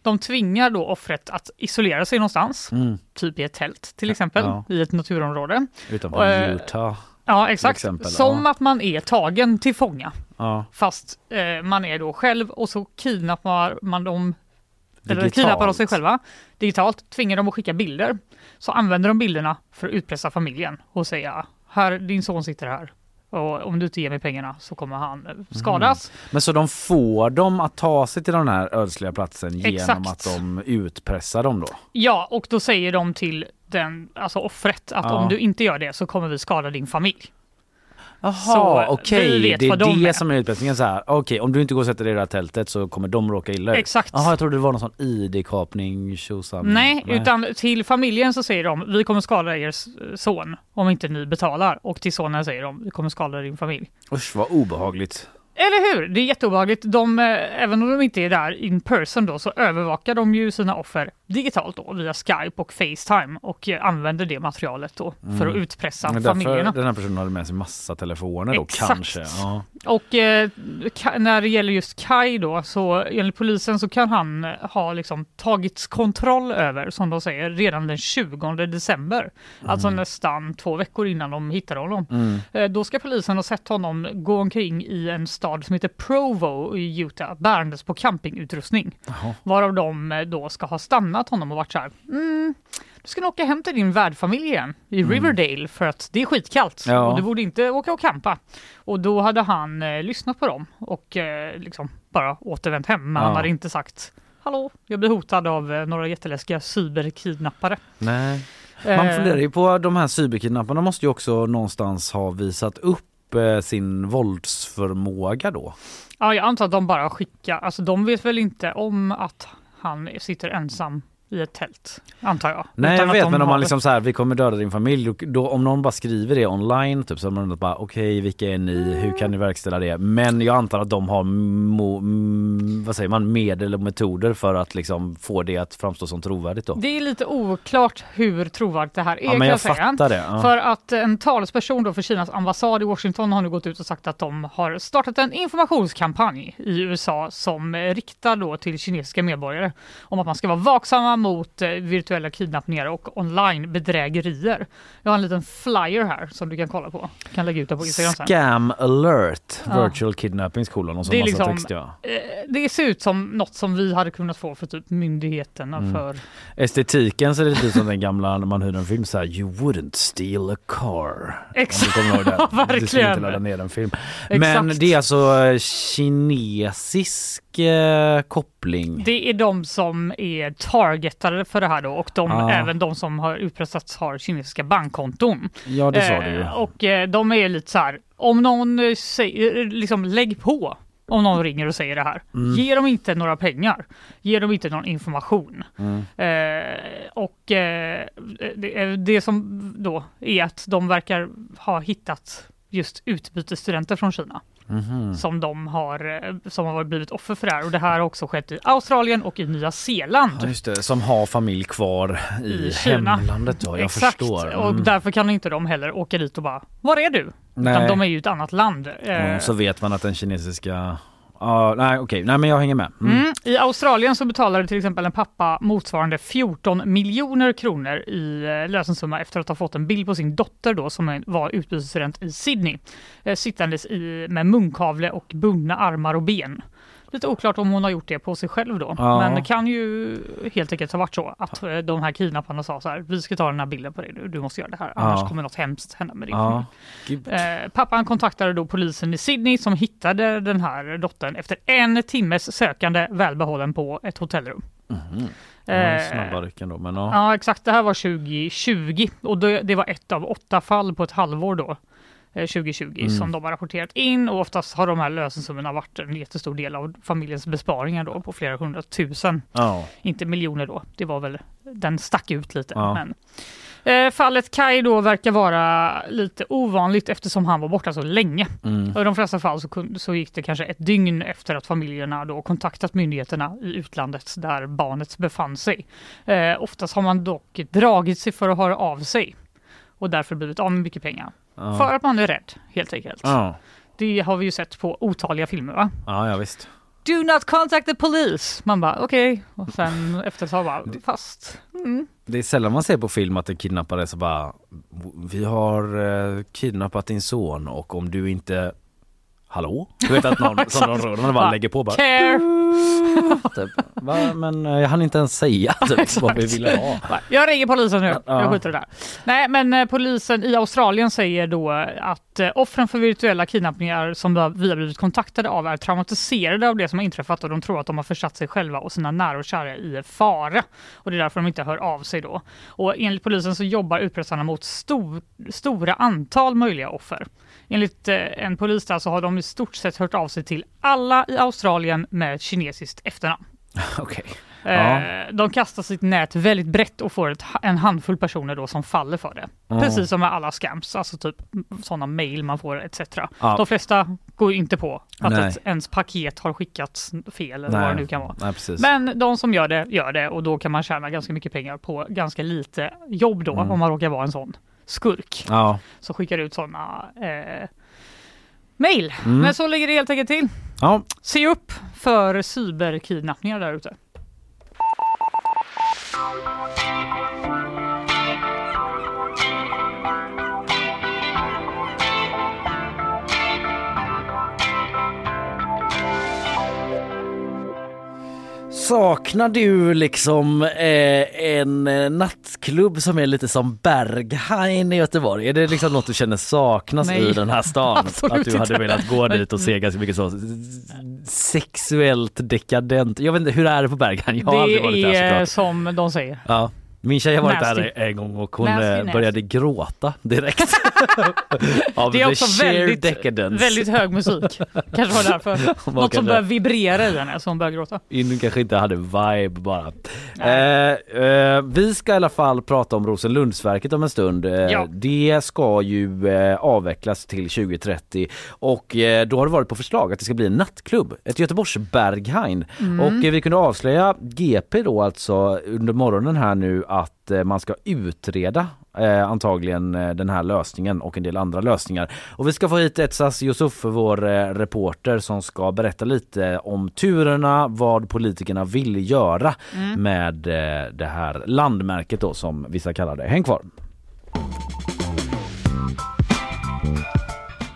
de tvingar då offret att isolera sig någonstans, Mm. typ i ett tält till exempel, Ja. i ett naturområde. Utanför Utah. Ja, exakt. exempel. Som Ja. att man är tagen till fånga. Ja. Fast eh, man är då själv och så kidnappar man dem eller kidnappar de sig själva digitalt, tvingar dem att skicka bilder. Så använder de bilderna för att utpressa familjen och säga här, din son sitter här och om du inte ger mig pengarna så kommer han skadas. Mm. Men så de får dem att ta sig till den här ödsliga platsen genom Exakt. att de utpressar dem då? Ja, och då säger de till den, alltså offret att Ja. om du inte gör det så kommer vi skada din familj. Jaha, vi okej. vet Det är de det är. som är utpressningen. Okej, om du inte går och sätter dig i det här tältet så kommer de råka illa ut. Exakt. Jaha, jag trodde det var någon sån ID-kapning, tjosan. Nej, utan till familjen så säger de vi kommer skada er son om inte ni betalar. Och till sonen säger de vi kommer skada din familj. Usch vad obehagligt. Eller hur? Det är jätteobehagligt. De, eh, även om de inte är där in person då, så övervakar de ju sina offer digitalt då, via Skype och Facetime och eh, använder det materialet då för att utpressa Mm. Men därför familjerna. Den här personen hade med sig massa telefoner då Exakt. kanske. Ja. Och eh, när det gäller just Kai då, så enligt polisen så kan han eh, ha liksom tagits kontroll över, som de säger, redan den 20 december. Alltså nästan två veckor innan de hittade honom. Mm. Eh, då ska polisen ha sett honom gå omkring i en stad som heter Provo i Utah, bärandes på campingutrustning. Jaha. Varav de eh, då ska ha stannat honom och varit så här, mm, du ska nog åka hem till din värdfamilj igen i Mm. Riverdale för att det är skitkallt Ja. och du borde inte åka och campa. Och då hade han eh, lyssnat på dem och eh, liksom bara återvänt hem. Men Ja. han hade inte sagt Hallå, jag blir hotad av eh, några jätteläskiga cyberkidnappare. Nej. Man Eh. funderar ju på de här cyberkidnapparna måste ju också någonstans ha visat upp Eh, sin våldsförmåga då. Ja, jag antar att de bara skickar, alltså de vet väl inte om att han sitter ensam i ett tält, antar jag. Nej Utan jag vet men om har- man liksom så här, vi kommer döda din familj, då, om någon bara skriver det online typ så är man bara okej vilka är ni, hur kan ni verkställa det? Men jag antar att de har mo, mm, vad säger man, medel och metoder för att liksom få det att framstå som trovärdigt då. Det är lite oklart hur trovärdigt det här är Ja, men jag säga. fattar det, ja. För att en talesperson då för Kinas ambassad i Washington har nu gått ut och sagt att de har startat en informationskampanj i USA som riktar då till kinesiska medborgare om att man ska vara vaksamma mot eh, virtuella kidnappningar och online bedrägerier. Jag har en liten flyer här som du kan kolla på. Kan lägga ut det på Instagram sen. Scam alert, Ja. virtual kidnappings kolon och så Det är massa liksom, text ja. eh, det ser ut som något som vi hade kunnat få för typ myndigheterna Mm. för Estetiken ser lite ut som den gamla när man hyrde en film så här You wouldn't steal a car. Exakt. Om du. Ja, Du skulle inte verkligen. ladda ner en film. Exakt. Men det är alltså kinesisk eh, koppling. Det är de som är targetade för det här då och de, Ah. även de som har utpressats har kinesiska bankkonton. Ja, det sa du ju. Och eh, de är lite så här, om någon eh, säger, liksom lägg på om någon ringer och säger det här. Mm. Ge dem inte några pengar. Ge dem inte någon information. Mm. Eh, och eh, det, det som då är att de verkar ha hittat just utbytesstudenter från Kina Mhm. som de har, eh, som har blivit offer för det här. Och det här har också skett i Australien och i Nya Zeeland. Ja, just det, som har familj kvar i, I Kina. hemlandet då, jag Exakt. förstår. Och Mm. därför kan inte de heller åka dit och bara, var är du? Nej. Utan de är ju ett annat land. Och så vet man att den kinesiska... Ja, nej okej, nej men jag hänger med. Mm. Mm. I Australien så betalade till exempel en pappa motsvarande 14 miljoner kronor i eh, lösensumma efter att ha fått en bild på sin dotter då som var utbytesstudent i Sydney. Eh, sittandes i, med munkavle och bundna armar och ben. Lite oklart om hon har gjort det på sig själv då. Ja. Men det kan ju helt enkelt ha varit så att eh, de här kidnapparna sa så här, vi ska ta den här bilden på dig nu, du måste göra det här, annars Ja. kommer något hemskt hända med din Ja. Eh, pappan kontaktade då polisen i Sydney som hittade den här dottern efter en timmes sökande välbehållen på ett hotellrum. Ja, Eh, då, men ja. Ja exakt, det här var 2020 och det, det var ett av åtta fall på ett halvår då. Eh, 2020 Mm. som de har rapporterat in och oftast har de här lösensummorna varit en jättestor del av familjens besparingar då på flera hundratusen. Ja. Inte miljoner då, det var väl, den stack ut lite. Ja. Men. Eh, fallet Kai då verkar vara lite ovanligt eftersom han var borta så länge. Mm. Och I de flesta fall så, så gick det kanske ett dygn efter att familjerna då kontaktat myndigheterna i utlandet där barnet befann sig. Eh, oftast har man dock dragit sig för att höra av sig och därför blivit av med mycket pengar. Ja. För att man är rädd helt enkelt. Ja. Det har vi ju sett på otaliga filmer va? Ja, ja visst. Do not contact the police! Man bara okej, och sen efter ett tag bara fast. Mm. Det är sällan man ser på film att en kidnappare så bara Vi har eh, kidnappat din son och om du inte Hallå? Du vet att någon som någon man bara lägger på bara Care! typ. Va? Men eh, jag hann inte ens säga typ, vad vi ville ha. Jag ringer polisen nu, Ja. jag skiter det där. Nej men eh, polisen i Australien säger då att eh, offren för virtuella kidnappningar som vi har vi har blivit kontaktade av är traumatiserade av det som har inträffat och de tror att de har försatt sig själva och sina nära och kära i fara. Och det är därför de inte hör av sig då. Och enligt polisen så jobbar utpressarna mot stor, stora antal möjliga offer. Enligt eh, en polis där så har de i stort sett hört av sig till alla i Australien med kinesiskt efternamn. Okej. Eh, Ja. De kastar sitt nät väldigt brett och får ett, en handfull personer då som faller för det. Ja. Precis som med alla scams, alltså typ sådana mail man får etc. Ja. De flesta går inte på att Nej. ett, ens paket har skickats fel eller vad det nu kan vara. Nej. Men de som gör det, gör det och då kan man tjäna ganska mycket pengar på ganska lite jobb då Mm. om man råkar vara en sån skurk Ja. som skickar ut sådana eh, mail. Mm. Men så ligger det helt enkelt till. Ja. Se upp för cyberkidnappningar där ute. Saknar du liksom eh, en eh, nattklubb som är lite som Berghain i Göteborg? Är det liksom något du känner saknas Nej, i den här stan? att du hade velat gå dit och se ganska mycket så sexuellt dekadent. Jag vet inte, hur är det på Berghain? Jag har aldrig varit Det där är såklart. som de säger. Ja. Min tjej har varit Nasty. där en gång och hon Nasty, eh, började gråta direkt. Av Det är också väldigt, decadence. väldigt hög musik. Kanske var därför. Var Något som börjar vibrera i henne så hon börjar gråta. In kanske inte hade vibe bara. Eh, eh, vi ska i alla fall prata om Rosenlundsverket om en stund. Eh, Ja. Det ska ju eh, avvecklas till 2030 och eh, då har det varit på förslag att det ska bli en nattklubb, ett Göteborgs Berghain. Mm. Och vi kunde avslöja GP då alltså under morgonen här nu att eh, man ska utreda eh, antagligen eh, den här lösningen och en del andra lösningar. Och vi ska få hit Etsas Yusuf, vår eh, reporter som ska berätta lite om turerna, vad politikerna vill göra Mm. med eh, det här landmärket då som vissa kallar det. Häng kvar!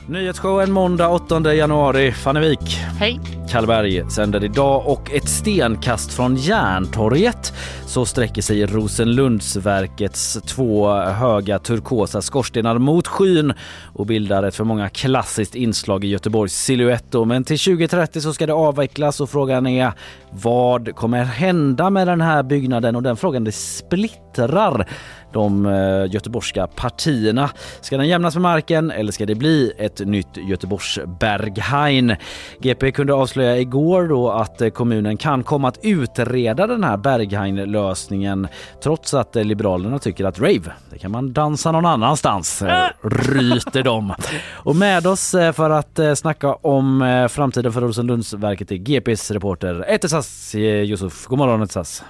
Nyhetsshowen måndag 8 januari. Fannevik. Hej! Kallberg sänder idag och ett stenkast från Järntorget så sträcker sig Rosenlundsverkets två höga turkosa skorstenar mot skyn och bildar ett för många klassiskt inslag i Göteborgs silhuett. Men till 2030 så ska det avvecklas och frågan är vad kommer hända med den här byggnaden och den frågan det splittrar de eh, göteborgska partierna. Ska den jämnas med marken eller ska det bli ett nytt Göteborgs Berghain? GP kunde avslöja igår då att eh, kommunen kan komma att utreda den här Berghain-lösningen trots att eh, Liberalerna tycker att rave, det kan man dansa någon annanstans, eh, ryter de. Och med oss för att snacka om framtiden för Rosenlundsverket är GPs reporter Etesas eh, Yusuf. God morgon Etesas.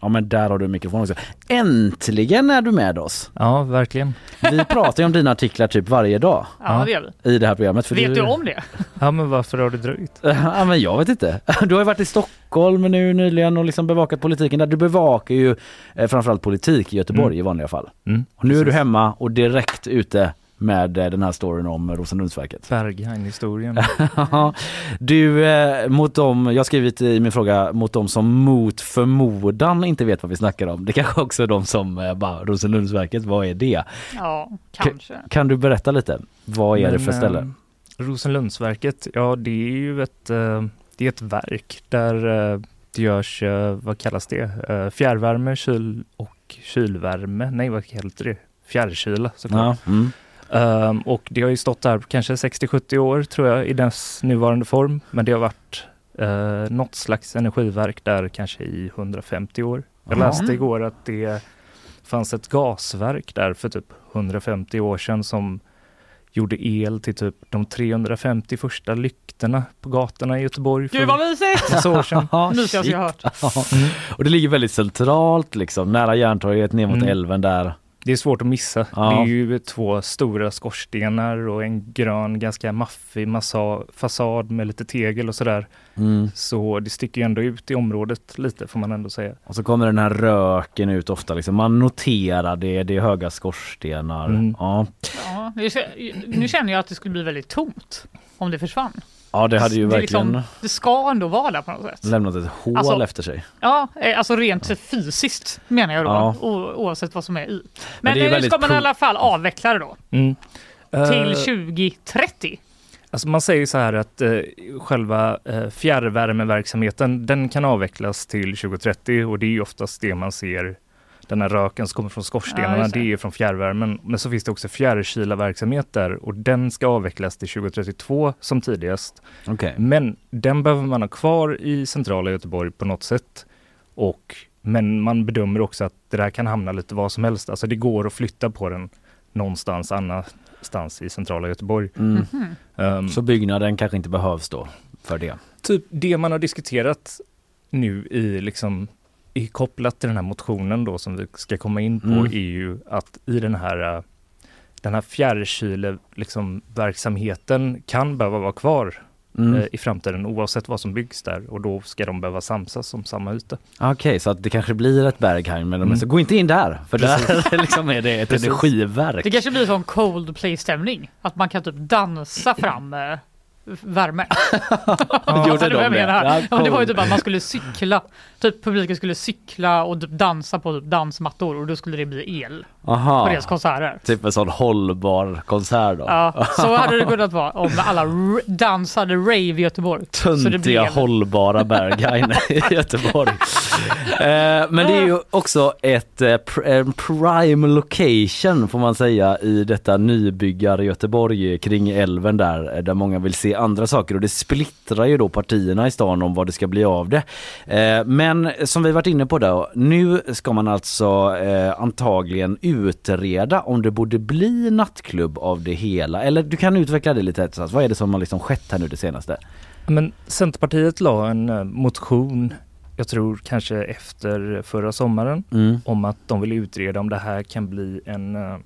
Ja men där har du mikrofonen också. Äntligen är du med oss. Ja, verkligen. Vi pratar ju om dina artiklar typ varje dag. Ja, det gör I det här programmet. För Vet du om det? Ja, men varför har det dröjt? Ja men jag vet inte. Du har ju varit i Stockholm nu nyligen och liksom bevakat politiken där. Du bevakar ju eh, framförallt politik i Göteborg Mm. i vanliga fall. Mm, Och nu är du hemma och direkt ute med eh, den här storyn om Rosenlundsverket. Berghain-historien. du, eh, mot dem, jag har skrivit i min fråga, mot dem som mot förmodan inte vet vad vi snackar om. Det kanske också är de som eh, bara, Rosenlundsverket, vad är det? Ja, kanske. Kan du berätta lite? Vad är det Men, för ställe? eh, Rosenlundsverket, ja det är ju ett, eh, det är ett verk där eh, det görs, eh, vad kallas det, Eh, fjärrvärme, kyl och kylvärme. Nej, vad heter det? Fjärrkyla såklart. Ja, mm. Ehm, och det har ju stått där kanske 60-70 år tror jag i dess nuvarande form. Men det har varit uh, något slags energiverk där kanske i 150 år. Jag läste igår att det fanns ett gasverk där för typ 150 år sedan som gjorde el till typ de 350 första lyktorna på gatorna i Göteborg. för Gud vad mysigt! år sedan. Jag hört. Ja. Och det ligger väldigt centralt liksom, nära Järntorget ner mot Mm. älven där. Det är svårt att missa. Ja. Det är ju två stora skorstenar och en grön, ganska maffig massa fasad med lite tegel och sådär. Mm. Så det sticker ju ändå ut i området lite får man ändå säga. Och så kommer den här röken ut ofta liksom. Man noterar det, det är höga skorstenar. Mm. Ja. Ja, nu känner jag att det skulle bli väldigt tomt om det försvann. Ja, det hade ju det, är verkligen liksom, det ska ändå vara där på något sätt. lämnat ett hål Alltså- efter sig. Ja, eh, alltså rent fysiskt menar jag då, Ja. o- oavsett vad som är i. Men Men, det är nu ska man i alla fall avveckla det då Mm. till Eh, 2030. Alltså man säger så här att eh, själva eh, fjärrvärmeverksamheten den kan avvecklas till 2030 och det är ju oftast det man ser den här röken som kommer från Ja, skorstenarna, just det. det är från fjärrvärmen. Men så finns det också fjärrkylarverksamhet där och den ska avvecklas till 2032 som tidigast. Okej. Men den behöver man ha kvar i centrala Göteborg på något sätt. Och, men man bedömer också att det där kan hamna lite vad som helst. Alltså det går att flytta på den någonstans annanstans i centrala Göteborg. Mm. Mhm. Ehm, Så byggnaden kanske inte behövs då för det. typ det man har diskuterat nu i liksom i kopplat till den här motionen då som vi ska komma in på Mm. är ju att i den här eh, den här fjärrkyle liksom verksamheten kan behöva vara kvar Mm. eh, i framtiden oavsett vad som byggs där och då ska de behöva samsas om samma yta. Okej, så att det kanske blir ett Berghain men de Mm. så gå inte in där för Precis. där liksom är det ett Precis. energiverk. Det kanske blir sån Coldplay-stämning. Att man kan typ dansa fram värme. Gjorde du vad de jag det? menar? Ja, Ja, men det var ju cool. typ att man skulle cykla. Typ publiken skulle cykla och typ dansa på typ dansmattor och då skulle det bli el på Aha. deras konserter. Typ en sån hållbar konsert då. Ja, så hade det kunnat vara om alla dansade rave i Göteborg. Så det Töntiga blev hållbara Berghain i Göteborg. Eh, men det är ju också ett eh, prime location får man säga i detta nybyggar Göteborg kring älven där eh, där många vill se andra saker och det splittrar ju då partierna i stan om vad det ska bli av det. Eh, men som vi varit inne på då, nu ska man alltså eh, antagligen utreda om det borde bli nattklubb av det hela. Eller du kan utveckla det lite Etsas. Vad är det som har liksom skett här nu det senaste? Men Centerpartiet la en eh, motion, jag tror kanske efter förra sommaren, Mm. om att de vill utreda om det här kan bli en eh,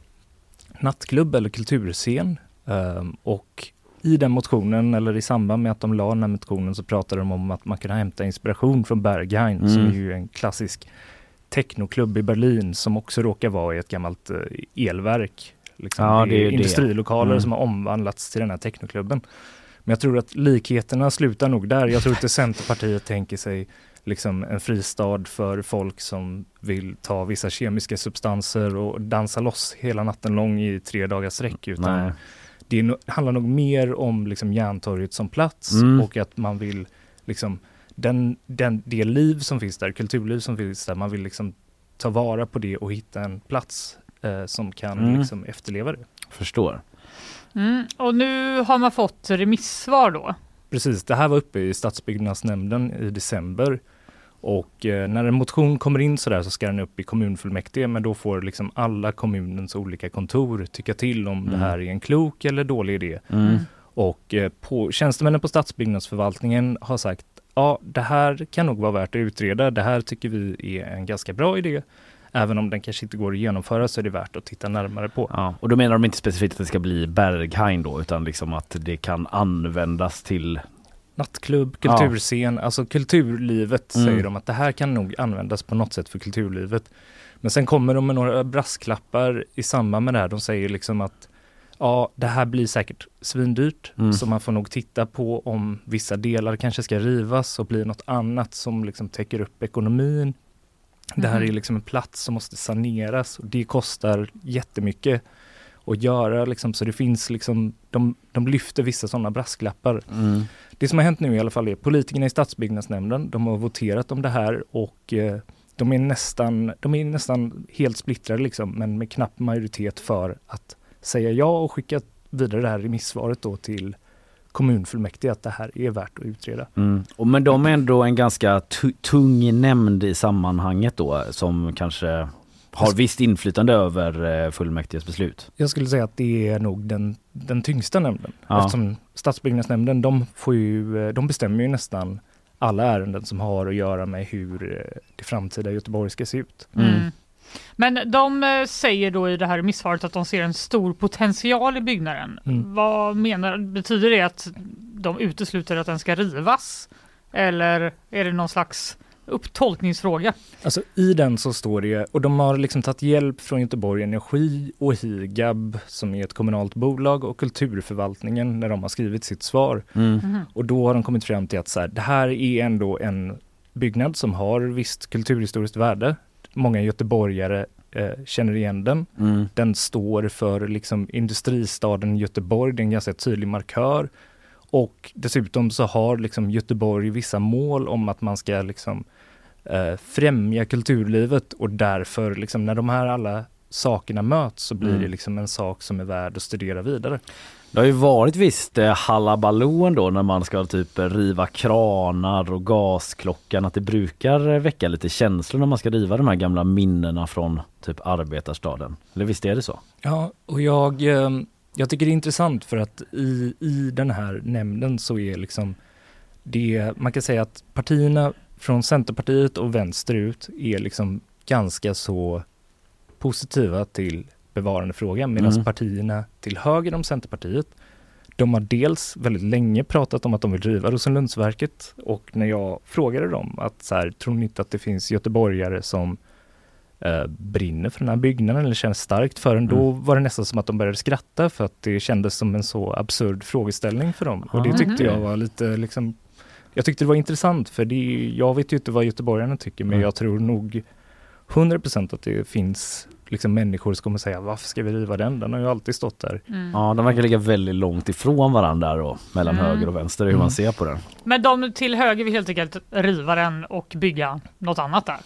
nattklubb eller kulturscen. Ehm, och i den motionen, eller i samband med att de la den här motionen, så pratade de om att man kan hämta inspiration från Berghain, som Mm. är ju en klassisk technoklubb i Berlin, som också råkar vara i ett gammalt eh, elverk. Liksom, Ja, det är det. industrilokaler Mm. som har omvandlats till den här technoklubben. Men jag tror att likheterna slutar nog där. Jag tror inte Centerpartiet tänker sig liksom en fristad för folk som vill ta vissa kemiska substanser och dansa loss hela natten lång i tre dagars sträck. Utan Nej. Det no- handlar nog mer om liksom Järntorget som plats Mm. och att man vill liksom den, den, det liv som finns där, kulturliv som finns där, man vill liksom ta vara på det och hitta en plats eh, som kan Mm. liksom efterleva det. Förstår. Mm, och nu har man fått remissvar då. Precis, det här var uppe i stadsbyggnadsnämnden i december och eh, när en motion kommer in sådär så ska den upp i kommunfullmäktige men då får liksom alla kommunens olika kontor tycka till om det Mm. här är en klok eller dålig idé. Mm. Och eh, på, tjänstemännen på stadsbyggnadsförvaltningen har sagt ja, det här kan nog vara värt att utreda. Det här tycker vi är en ganska bra idé. Även om den kanske inte går att genomföra så är det värt att titta närmare på. Ja, och då menar de inte specifikt att det ska bli Berghain då utan liksom att det kan användas till Nattklubb, Ja. kulturscen, alltså kulturlivet Mm. säger de att det här kan nog användas på något sätt för kulturlivet. Men sen kommer de med några brasklappar i samband med det här. De säger liksom att ja, det här blir säkert svindyrt, Mm. så man får nog titta på om vissa delar kanske ska rivas och bli något annat som liksom täcker upp ekonomin. Det här Mhm. är liksom en plats som måste saneras och det kostar jättemycket. Och göra liksom, så det finns liksom, de, de lyfter vissa sådana brasklappar. Mm. Det som har hänt nu i alla fall är politikerna i stadsbyggnadsnämnden, de har voterat om det här och eh, de är nästan, de är nästan helt splittrade liksom, men med knapp majoritet för att säga ja och skicka vidare det här remissvaret då till kommunfullmäktige att det här är värt att utreda. Mm. Och men de är ändå en ganska tu- tung nämnd i sammanhanget då som kanske har visst inflytande över eh, fullmäktiges beslut. Jag skulle säga att det är nog den, den tyngsta nämnden. Ja. Eftersom stadsbyggnadsnämnden, de, får ju, eh, de bestämmer ju nästan alla ärenden som har att göra med hur eh, det framtida Göteborg ska se ut. Mm. Men de säger då i det här remissvaret att de ser en stor potential i byggnaden. Mm. Vad menar, betyder det att de utesluter att den ska rivas? Eller är det någon slags upptolkningsfråga? Alltså i den så står det, och de har liksom tagit hjälp från Göteborg Energi och Higab som är ett kommunalt bolag och kulturförvaltningen när de har skrivit sitt svar. Mm. Mhm. Och då har de kommit fram till att så här, det här är ändå en byggnad som har visst kulturhistoriskt värde. Många göteborgare eh, känner igen den. Mm. Den står för liksom industristaden Göteborg, det är en ganska tydlig markör. Och dessutom så har liksom Göteborg vissa mål om att man ska liksom eh, främja kulturlivet och därför liksom när de här alla sakerna möts så blir Mm. det liksom en sak som är värd att studera vidare. Det har ju varit visst eh, halabaloo ändå när man ska typ riva kranar och gasklockan att det brukar eh, väcka lite känslor när man ska riva de här gamla minnena från typ arbetarstaden. Eller visst är det så? Ja, och jag, eh, jag tycker det är intressant för att i, i den här nämnden så är liksom det, man kan säga att partierna från Centerpartiet och vänsterut är liksom ganska så positiva till bevarandefrågan medan Mm. partierna till höger om Centerpartiet de har dels väldigt länge pratat om att de vill riva Rosenlundsverket och när jag frågade dem att så här, tror ni inte att det finns göteborgare som eh, brinner för den här byggnaden eller känner starkt för den, då Mm. var det nästan som att de började skratta för att det kändes som en så absurd frågeställning för dem. Och det Ah. tyckte jag Mhm. var lite liksom jag tyckte det var intressant för det, jag vet ju inte vad göteborgarna tycker men Mm. jag tror nog 100% att det finns liksom människor som kommer säga varför ska vi riva den? Den har ju alltid stått där. Mm. Ja, de verkar ligga väldigt långt ifrån varandra då, mellan Mm. höger och vänster hur man Mm. ser på den. Men de till höger vill helt enkelt riva den och bygga något annat där.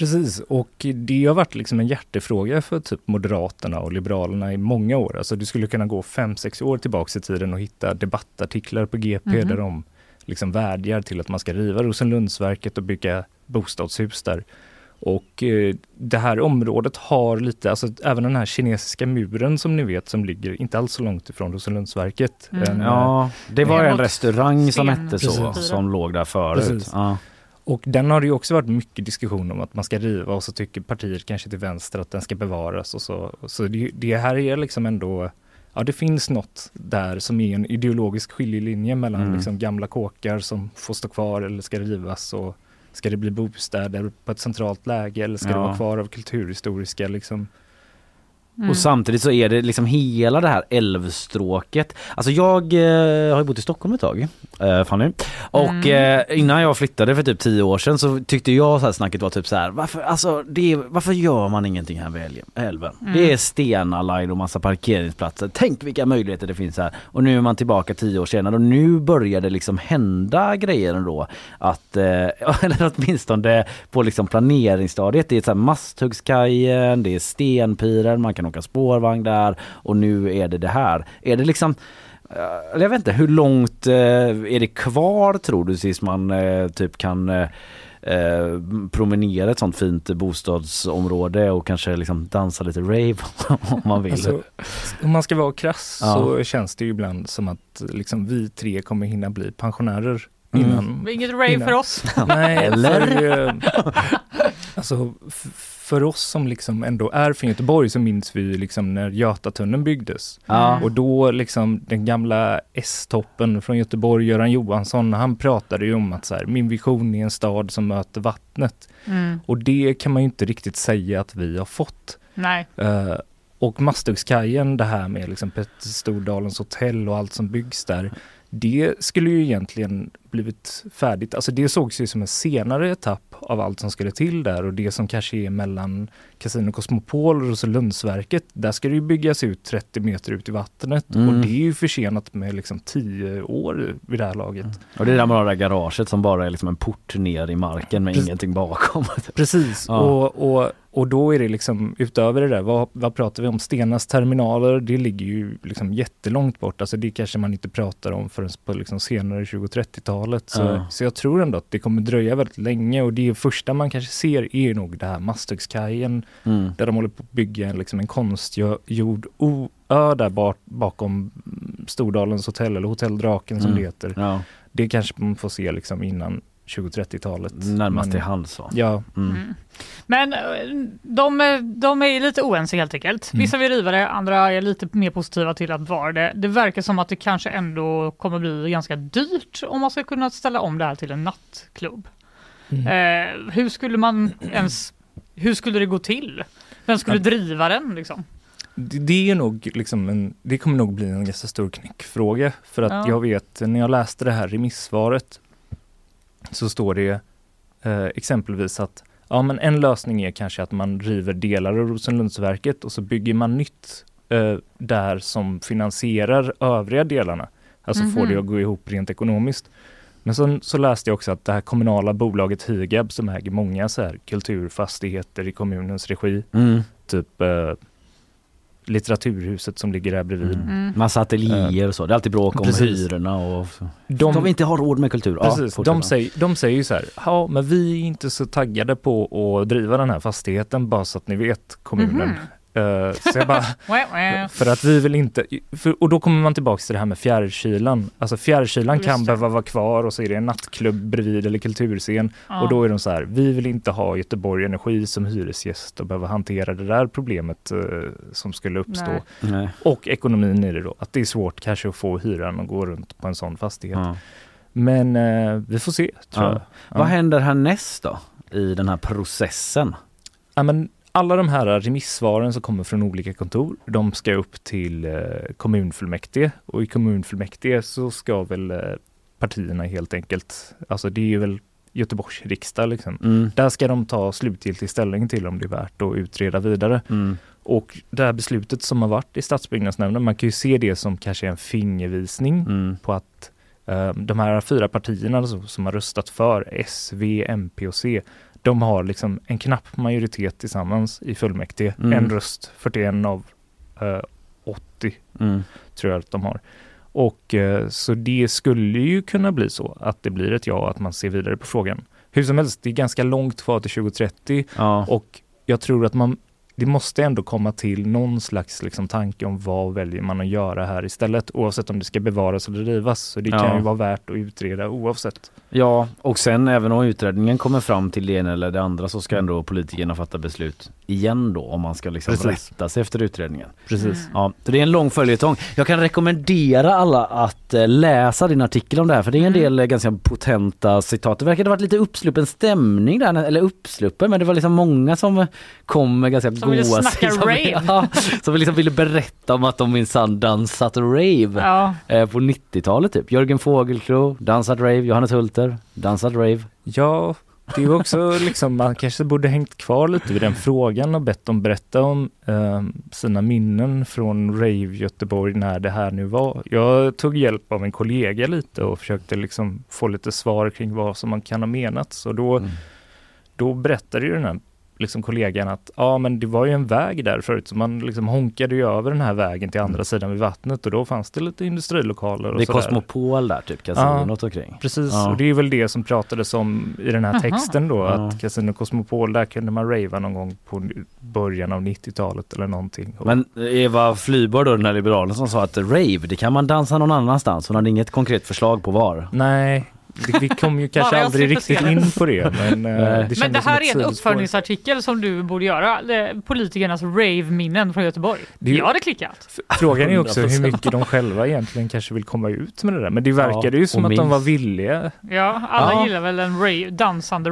Precis, och det har varit liksom en hjärtefråga för typ Moderaterna och Liberalerna i många år. Alltså du skulle kunna gå fem sex år tillbaks i tiden och hitta debattartiklar på GP Mhm. där de liksom vädjar till att man ska riva Rosenlundsverket och bygga bostadshus där. Och eh, det här området har lite, alltså även den här kinesiska muren som ni vet som ligger inte alls så långt ifrån Rosenlundsverket. Mm. En, eh, Ja, det var en restaurang som hette så, som låg där förut. Precis. Ja. Och den har det ju också varit mycket diskussion om att man ska riva och så tycker partiet kanske till vänster att den ska bevaras och så. Så det, det här är liksom ändå, ja det finns något där som är en ideologisk skiljelinje mellan Mm. liksom gamla kåkar som får stå kvar eller ska rivas och ska det bli bostäder på ett centralt läge eller ska det Ja. vara kvar av kulturhistoriska liksom. Mm. Och samtidigt så är det liksom hela det här älvstråket. Alltså jag eh, har ju bott i Stockholm ett tag, eh, Fanny. Och Mm. eh, innan jag flyttade för typ tio år sedan så tyckte jag så här snacket var typ så här, varför, alltså, det är, varför gör man ingenting här vid älven? Mm. Det är stenar och massa parkeringsplatser. Tänk vilka möjligheter det finns här. Och nu är man tillbaka tio år senare och nu börjar det liksom hända grejer ändå. Att, eh, eller åtminstone på liksom planeringsstadiet. Det är så här Masthuggskajen, det är stenpiren, man kan åka spårvagn där och nu är det det här. Är det liksom eh, jag vet inte, hur långt eh, är det kvar tror du tills man eh, typ kan eh, promenera ett sånt fint bostadsområde och kanske liksom dansa lite rave om man vill. Alltså, om man ska vara krass Ja. så känns det ju ibland som att liksom vi tre kommer hinna bli pensionärer Mm. innan. Inget rave innan- för oss. Nej, Eller? För, eh, alltså, för oss som liksom ändå är från Göteborg så minns vi liksom när Götatunneln byggdes. Ja. Och då liksom den gamla S-toppen från Göteborg, Göran Johansson, han pratade ju om att så här, min vision är en stad som möter vattnet. Mm. Och det kan man ju inte riktigt säga att vi har fått. Nej. Eh, och Masthuggskajen, det här med liksom Petter Stordalens hotell och allt som byggs där. Det skulle ju egentligen blivit färdigt, alltså det sågs ju som en senare etapp av allt som skulle till där och det som kanske är mellan Casino Cosmopol och Roselundsverket, där ska det ju byggas ut 30 meter ut i vattnet Mm. och det är ju försenat med liksom 10 år vid det här laget. Och det är där man har det garaget som bara är liksom en port ner i marken med Precis. ingenting bakom. Precis, Ja. och, och, och då är det liksom utöver det där, vad, vad pratar vi om? Stenas terminaler, det ligger ju liksom jättelångt bort. Alltså det kanske man inte pratar om förrän på liksom senare 20-30-talet. Så, Ja. så jag tror ändå att det kommer dröja väldigt länge och det första man kanske ser är nog det här Masthuggskajen Mm. där de håller på att bygga en, liksom en konstgjord ö där bak, bakom Stordalens hotell eller Hotell Draken som Mm. det heter. Ja. Det kanske man får se liksom innan 20-30-talet. Närmast Men- till hands så. Ja. Mm. Men eh, de, de är lite oense helt enkelt. Mm. Vissa vill riva det, andra är lite mer positiva till att bevara det. Det verkar som att det kanske ändå kommer bli ganska dyrt om man ska kunna ställa om det här till en nattklubb. Mm. Eh, hur skulle man ens, hur skulle det gå till? Vem skulle Ja. driva den liksom? Det, det är nog liksom en, det kommer nog bli en ganska stor knäckfråga. För att Ja. jag vet, när jag läste det här remissvaret så står det eh, exempelvis att ja, men en lösning är kanske att man river delar av Rosenlundsverket och så bygger man nytt eh, där som finansierar övriga delarna. Alltså får Mhm. det att gå ihop rent ekonomiskt. Men så, så läste jag också att det här kommunala bolaget Higab som äger många så här kulturfastigheter i kommunens regi, Mm. typ eh, Litteraturhuset som ligger där bredvid. Mm. Massa ateljéer och så. Det är alltid bråk om Precis. hyrorna och så. De- Ska vi inte ha råd med kultur? Precis, fortsätt. de, säger, de säger ju så här, ja men vi är inte så taggade på att driva den här fastigheten bara så att ni vet kommunen. Mhm. Eh, så jag bara, för att vi vill inte, för, och då kommer man tillbaks till det här med fjärrkylan. Alltså fjärrkylan Just kan det. behöva vara kvar och så är det en nattklubb bredvid eller kulturscen. Ja. Och då är de så här, vi vill inte ha Göteborg Energi som hyresgäst och behöva hantera det där problemet eh, som skulle uppstå. Nej. Nej. Och ekonomin i det då, att det är svårt kanske att få hyran att gå runt på en sån fastighet. Ja. Men eh, vi får se, tror Ja. jag. Vad händer härnäst då? I den här processen? Ja, men alla de här remissvaren som kommer från olika kontor, de ska upp till eh, kommunfullmäktige och i kommunfullmäktige så ska väl eh, partierna helt enkelt, alltså det är väl Göteborgs riksdag liksom. Mm. Där ska de ta slutgiltig ställning till om det är värt att utreda vidare. Mm. Och det här beslutet som har varit i stadsbyggnadsnämnden, man kan ju se det som kanske en fingervisning Mm. på att eh, de här fyra partierna alltså, som har röstat för S, V, MP och C, de har liksom en knapp majoritet tillsammans i fullmäktige. Mm. En röst, 41 av eh, 80 Mm. tror jag att de har. Och eh, så det skulle ju kunna bli så att det blir ett ja, att man ser vidare på frågan. Hur som helst, det är ganska långt kvar till 2030 Ja. och jag tror att man det måste ändå komma till någon slags liksom, tanke om vad väljer man att göra här istället oavsett om det ska bevaras eller rivas. Så det Ja. kan ju vara värt att utreda oavsett. Ja, och sen även om utredningen kommer fram till det ena eller det andra så ska ändå politikerna fatta beslut igen då om man ska liksom Precis. rätta sig efter utredningen. Precis. Ja, så det är en lång följetong. Jag kan rekommendera alla att eh, läsa din artikel om det här för det är en del eh, ganska potenta citat. Det verkade ha varit lite uppsluppen stämning där, eller uppsluppen men det var liksom många som kom med ganska Som ville goa snacka som, rave. Ja, som liksom ville berätta om att de minsann dansat rave Ja. eh, på 90-talet typ. Jörgen Fågelklo, dansat rave, Johannes Hulter, dansat rave. Ja, det är också liksom, man kanske borde hängt kvar lite vid den frågan och bett dem berätta om eh, sina minnen från Rave Göteborg när det här nu var. Jag tog hjälp av en kollega lite och försökte liksom få lite svar kring vad som man kan ha menat. Så då, Mm. då berättade ju den här liksom kollegan att ja men det var ju en väg där förut så man liksom honkade ju över den här vägen till andra sidan vid vattnet och då fanns det lite industrilokaler och Det är sådär. Kosmopol där typ, kasinot omkring. Precis, Ja. och det är väl det som pratades om i den här Aha. texten då, Ja. att Casino Cosmopol, där kunde man rava någon gång på början av 90-talet eller någonting. Men Eva Flyborg då, den här liberalen som sa att rave, det kan man dansa någon annanstans. Hon hade inget konkret förslag på var. Nej, vi kom ju kanske aldrig riktigt in på det. Men, eh, det Men det här är en uppföljningsartikel som du borde göra. Det- Politikernas rave-minnen från Göteborg. Det ju- Jag hade klickat. Frågan är också hur 100%. mycket de själva egentligen kanske vill komma ut med det där. Men det verkade ju som att de var minst. villiga. Ja, alla Ja. gillar väl en rave, dansande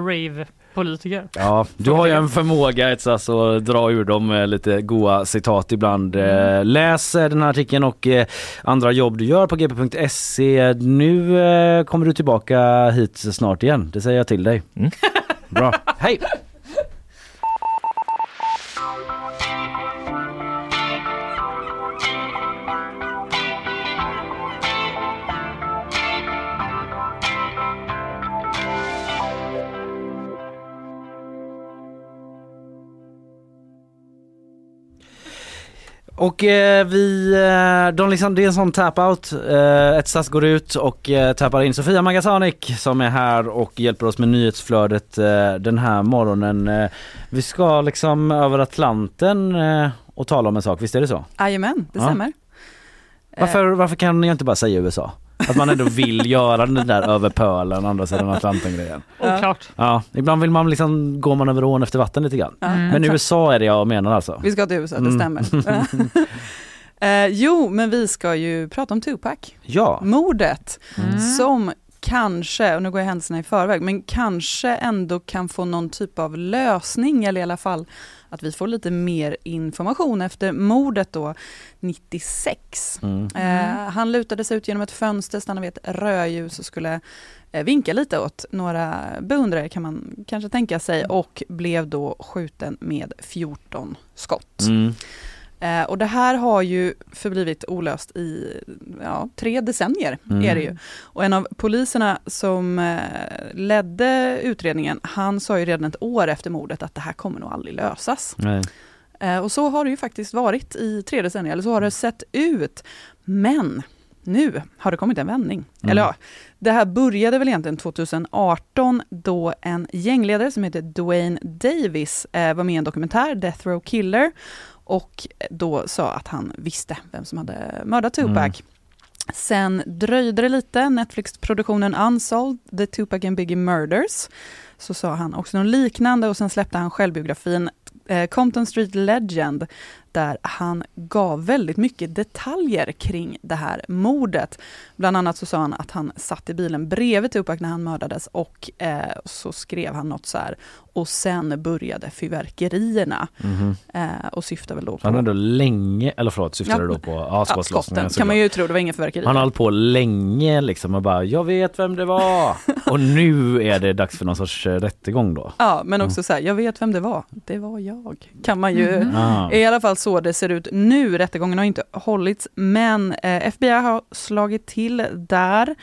rave-politiker. Ja, du har ju en förmåga Etsas att dra ur dem lite goa citat ibland. Eh, Läs eh, den här artikeln och eh, andra jobb du gör på gp.se. Nu kommer du tillbaka hit snart igen, det säger jag till dig. Bra. Hej! Och eh, vi, eh, de liksom, det är en sån tap-out. Eh, ett SAS går ut och eh, tappar in Sofia Magasanik som är här och hjälper oss med nyhetsflödet eh, den här morgonen. Eh, vi ska liksom över Atlanten och tala om en sak, visst är det så? Jajamän, det Ja. stämmer. Varför, varför kan jag inte bara säga USA? Att man ändå vill göra den där över pölen, andra sidan Atlanten grejen. Oklart. Ja, ibland vill man liksom, går man över ån efter vatten lite grann. Mm. Men USA är det jag menar alltså. Vi ska till USA, det Mm. stämmer. eh, jo, men vi ska ju prata om Tupac. Ja. Mordet Mm. som kanske, och nu går jag händelserna i förväg, men kanske ändå kan få någon typ av lösning eller i alla fall att vi får lite mer information efter mordet då 96. Mm. Eh, han lutade sig ut genom ett fönster, stannade vid ett rödljus och skulle eh, vinka lite åt några beundrare kan man kanske tänka sig och blev då skjuten med 14 skott. Mm. Eh, och det här har ju förblivit olöst i ja, tre decennier. Mm. Är det ju. Och en av poliserna som eh, ledde utredningen, han sa ju redan ett år efter mordet att det här kommer nog aldrig lösas. Eh, och så har det ju faktiskt varit i tre decennier, eller så har det sett ut. Men nu har det kommit en vändning. Mm. Eller ja, det här började väl egentligen 2018 då en gängledare som heter Dwayne Davis eh, var med i en dokumentär, Death Row Killer, och då sa att han visste vem som hade mördat Tupac. Mm. Sen dröjde det lite, Netflix-produktionen Unsolved, The Tupac and Biggie Murders, så sa han också något liknande och sen släppte han självbiografin eh, Compton Street Legend, där han gav väldigt mycket detaljer kring det här mordet. Bland annat så sa han att han satt i bilen bredvid Tupac när han mördades och eh, så skrev han något så här, och sen började fyrverkerierna. Mhm. Eh, och syftar väl då på... Han har ändå länge, eller förlåt syftar Ja. då på ja, Ja, skotten kan man ju tro, det var ingen fyrverkeri. Han har hållit på länge liksom och bara jag vet vem det var och nu är det dags för någon sorts eh, rättegång då. Ja, men också så här, jag vet vem det var. Det var jag. Kan man ju, Mhm. Ah. i alla fall så det ser ut nu. Rättegången har inte hållits, men eh, FBI har slagit till där.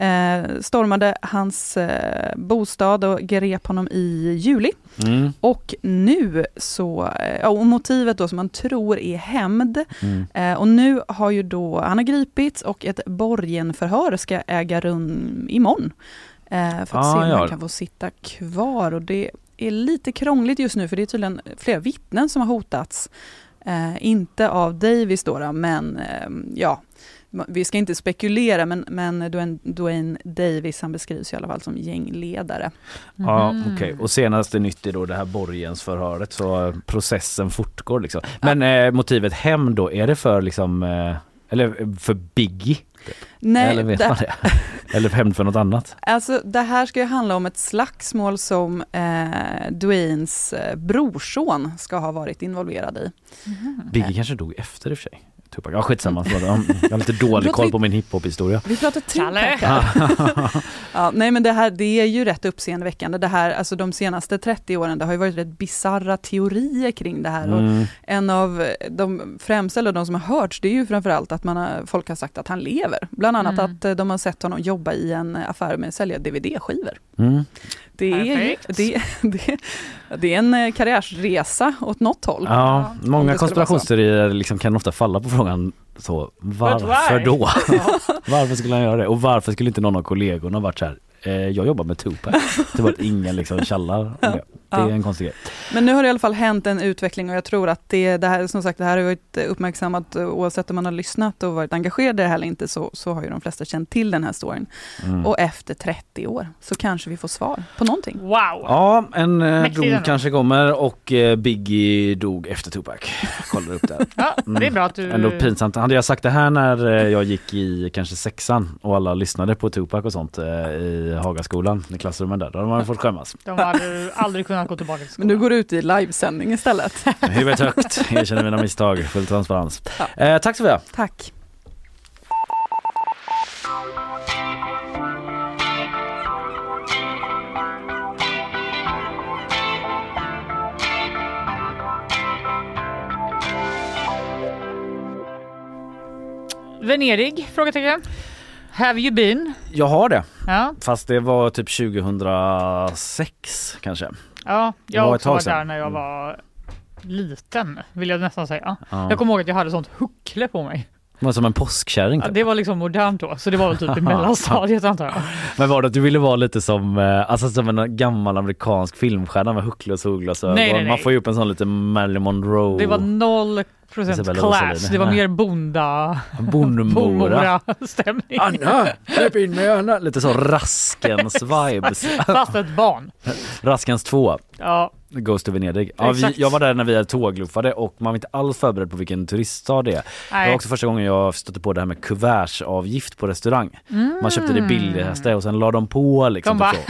Eh, stormade hans eh, bostad och grep honom i juli. Mm. Och nu så, eh, och motivet då som man tror är hämnd. Mm. Eh, och nu har ju då, han har gripits och ett borgenförhör ska äga rum imorgon. Eh, för att Ah, se om ja. han kan få sitta kvar. Och det är lite krångligt just nu för det är tydligen flera vittnen som har hotats. Eh, inte av Davis då, då men eh, ja, vi ska inte spekulera men, men Dwayne, Dwayne Davis han beskrivs i alla fall som gängledare. Ja Mhm. okej och senaste nytt är då det här borgensförhöret så eh, processen fortgår liksom. Men eh, motivet hem då, är det för liksom eh, eller för Biggie? Nej, eller vet det- man det? eller hämnd för något annat? Alltså det här ska ju handla om ett slagsmål som eh, Dwaynes eh, brorson ska ha varit involverad i. Biggie kanske dog efter i och för sig. Tupac. Ja skitsamma, jag har lite dålig koll på min hiphop-historia. Vi pratar. Tupac här. ja, nej men det här det är ju rätt uppseendeväckande. Det här, alltså de senaste 30 åren, det har ju varit rätt bizarra teorier kring det här. Mm. Och en av de främsta, eller de som har hörts, det är ju framförallt att man har, folk har sagt att han lever. Bland annat Mm. att eh, de har sett honom jobba i en affär med att sälja DVD-skivor. Mm. Det är, det, det, det är en eh, karriärsresa åt något håll. Ja, många konspirationsteorier liksom kan ofta falla på frågan så varför då? varför skulle han göra det? Och varför skulle inte någon av kollegorna varit så här jag jobbar med Tupac. Det var att ingen liksom tjallar det. Det är Ja. en konstig grej. Men nu har det i alla fall hänt en utveckling och jag tror att det, det här, som sagt, det här har varit uppmärksammat eh, oavsett om man har lyssnat och varit engagerad i det här eller inte så, så har ju de flesta känt till den här storyn. Mm. Och efter 30 år så kanske vi får svar på någonting. Wow! Ja, en eh, dom kanske kommer och eh, Biggie dog efter Tupac. Kollar upp det. Ja, det är bra att du... Ändå pinsamt. Hade jag sagt det här när eh, jag gick i kanske sexan och alla lyssnade på Tupac och sånt eh, i Hagaskolan, i klassrummen där. Då hade man fått skämmas. De hade aldrig kunnat gå tillbaka till skolan. Men nu går du ut i livesändning istället. Huvudet högt, erkänner mina misstag, full transparens. Ja. Eh, tack Sofia. Tack. Venedig? Frågetecken. Have you been? Jag har det. Ja, Fast det var typ 2006 kanske. ja jag var också sedan. där när jag Mm. var liten, vill jag nästan säga. Ja. Jag kommer ihåg att jag hade sånt huckle på mig. Var som en påskkärring Ja, typ. det var liksom modernt då, så det var väl typ i mellanstadiet antar jag. Men var det att du ville vara lite som, eh, alltså som en gammal amerikansk filmstjärna med huckle och solglasögon? Nej, nej, nej. Man får ju upp en sån lite Marilyn Monroe. Det var noll Isabella class, det var mer bonda... Bondmora. Bondmora-stämning. Anna, släpp in mig Anna. Lite så Raskens vibes. Fast ett barn. Raskens 2. Ja, Goes to Venedig. Ja, vi, jag var där när vi tågluffade och man var inte alls förberedd på vilken turiststad det är. Det Nej. var också första gången jag stötte på det här med kuvertsavgift på restaurang. Man köpte det billigaste och sen la de på liksom De typ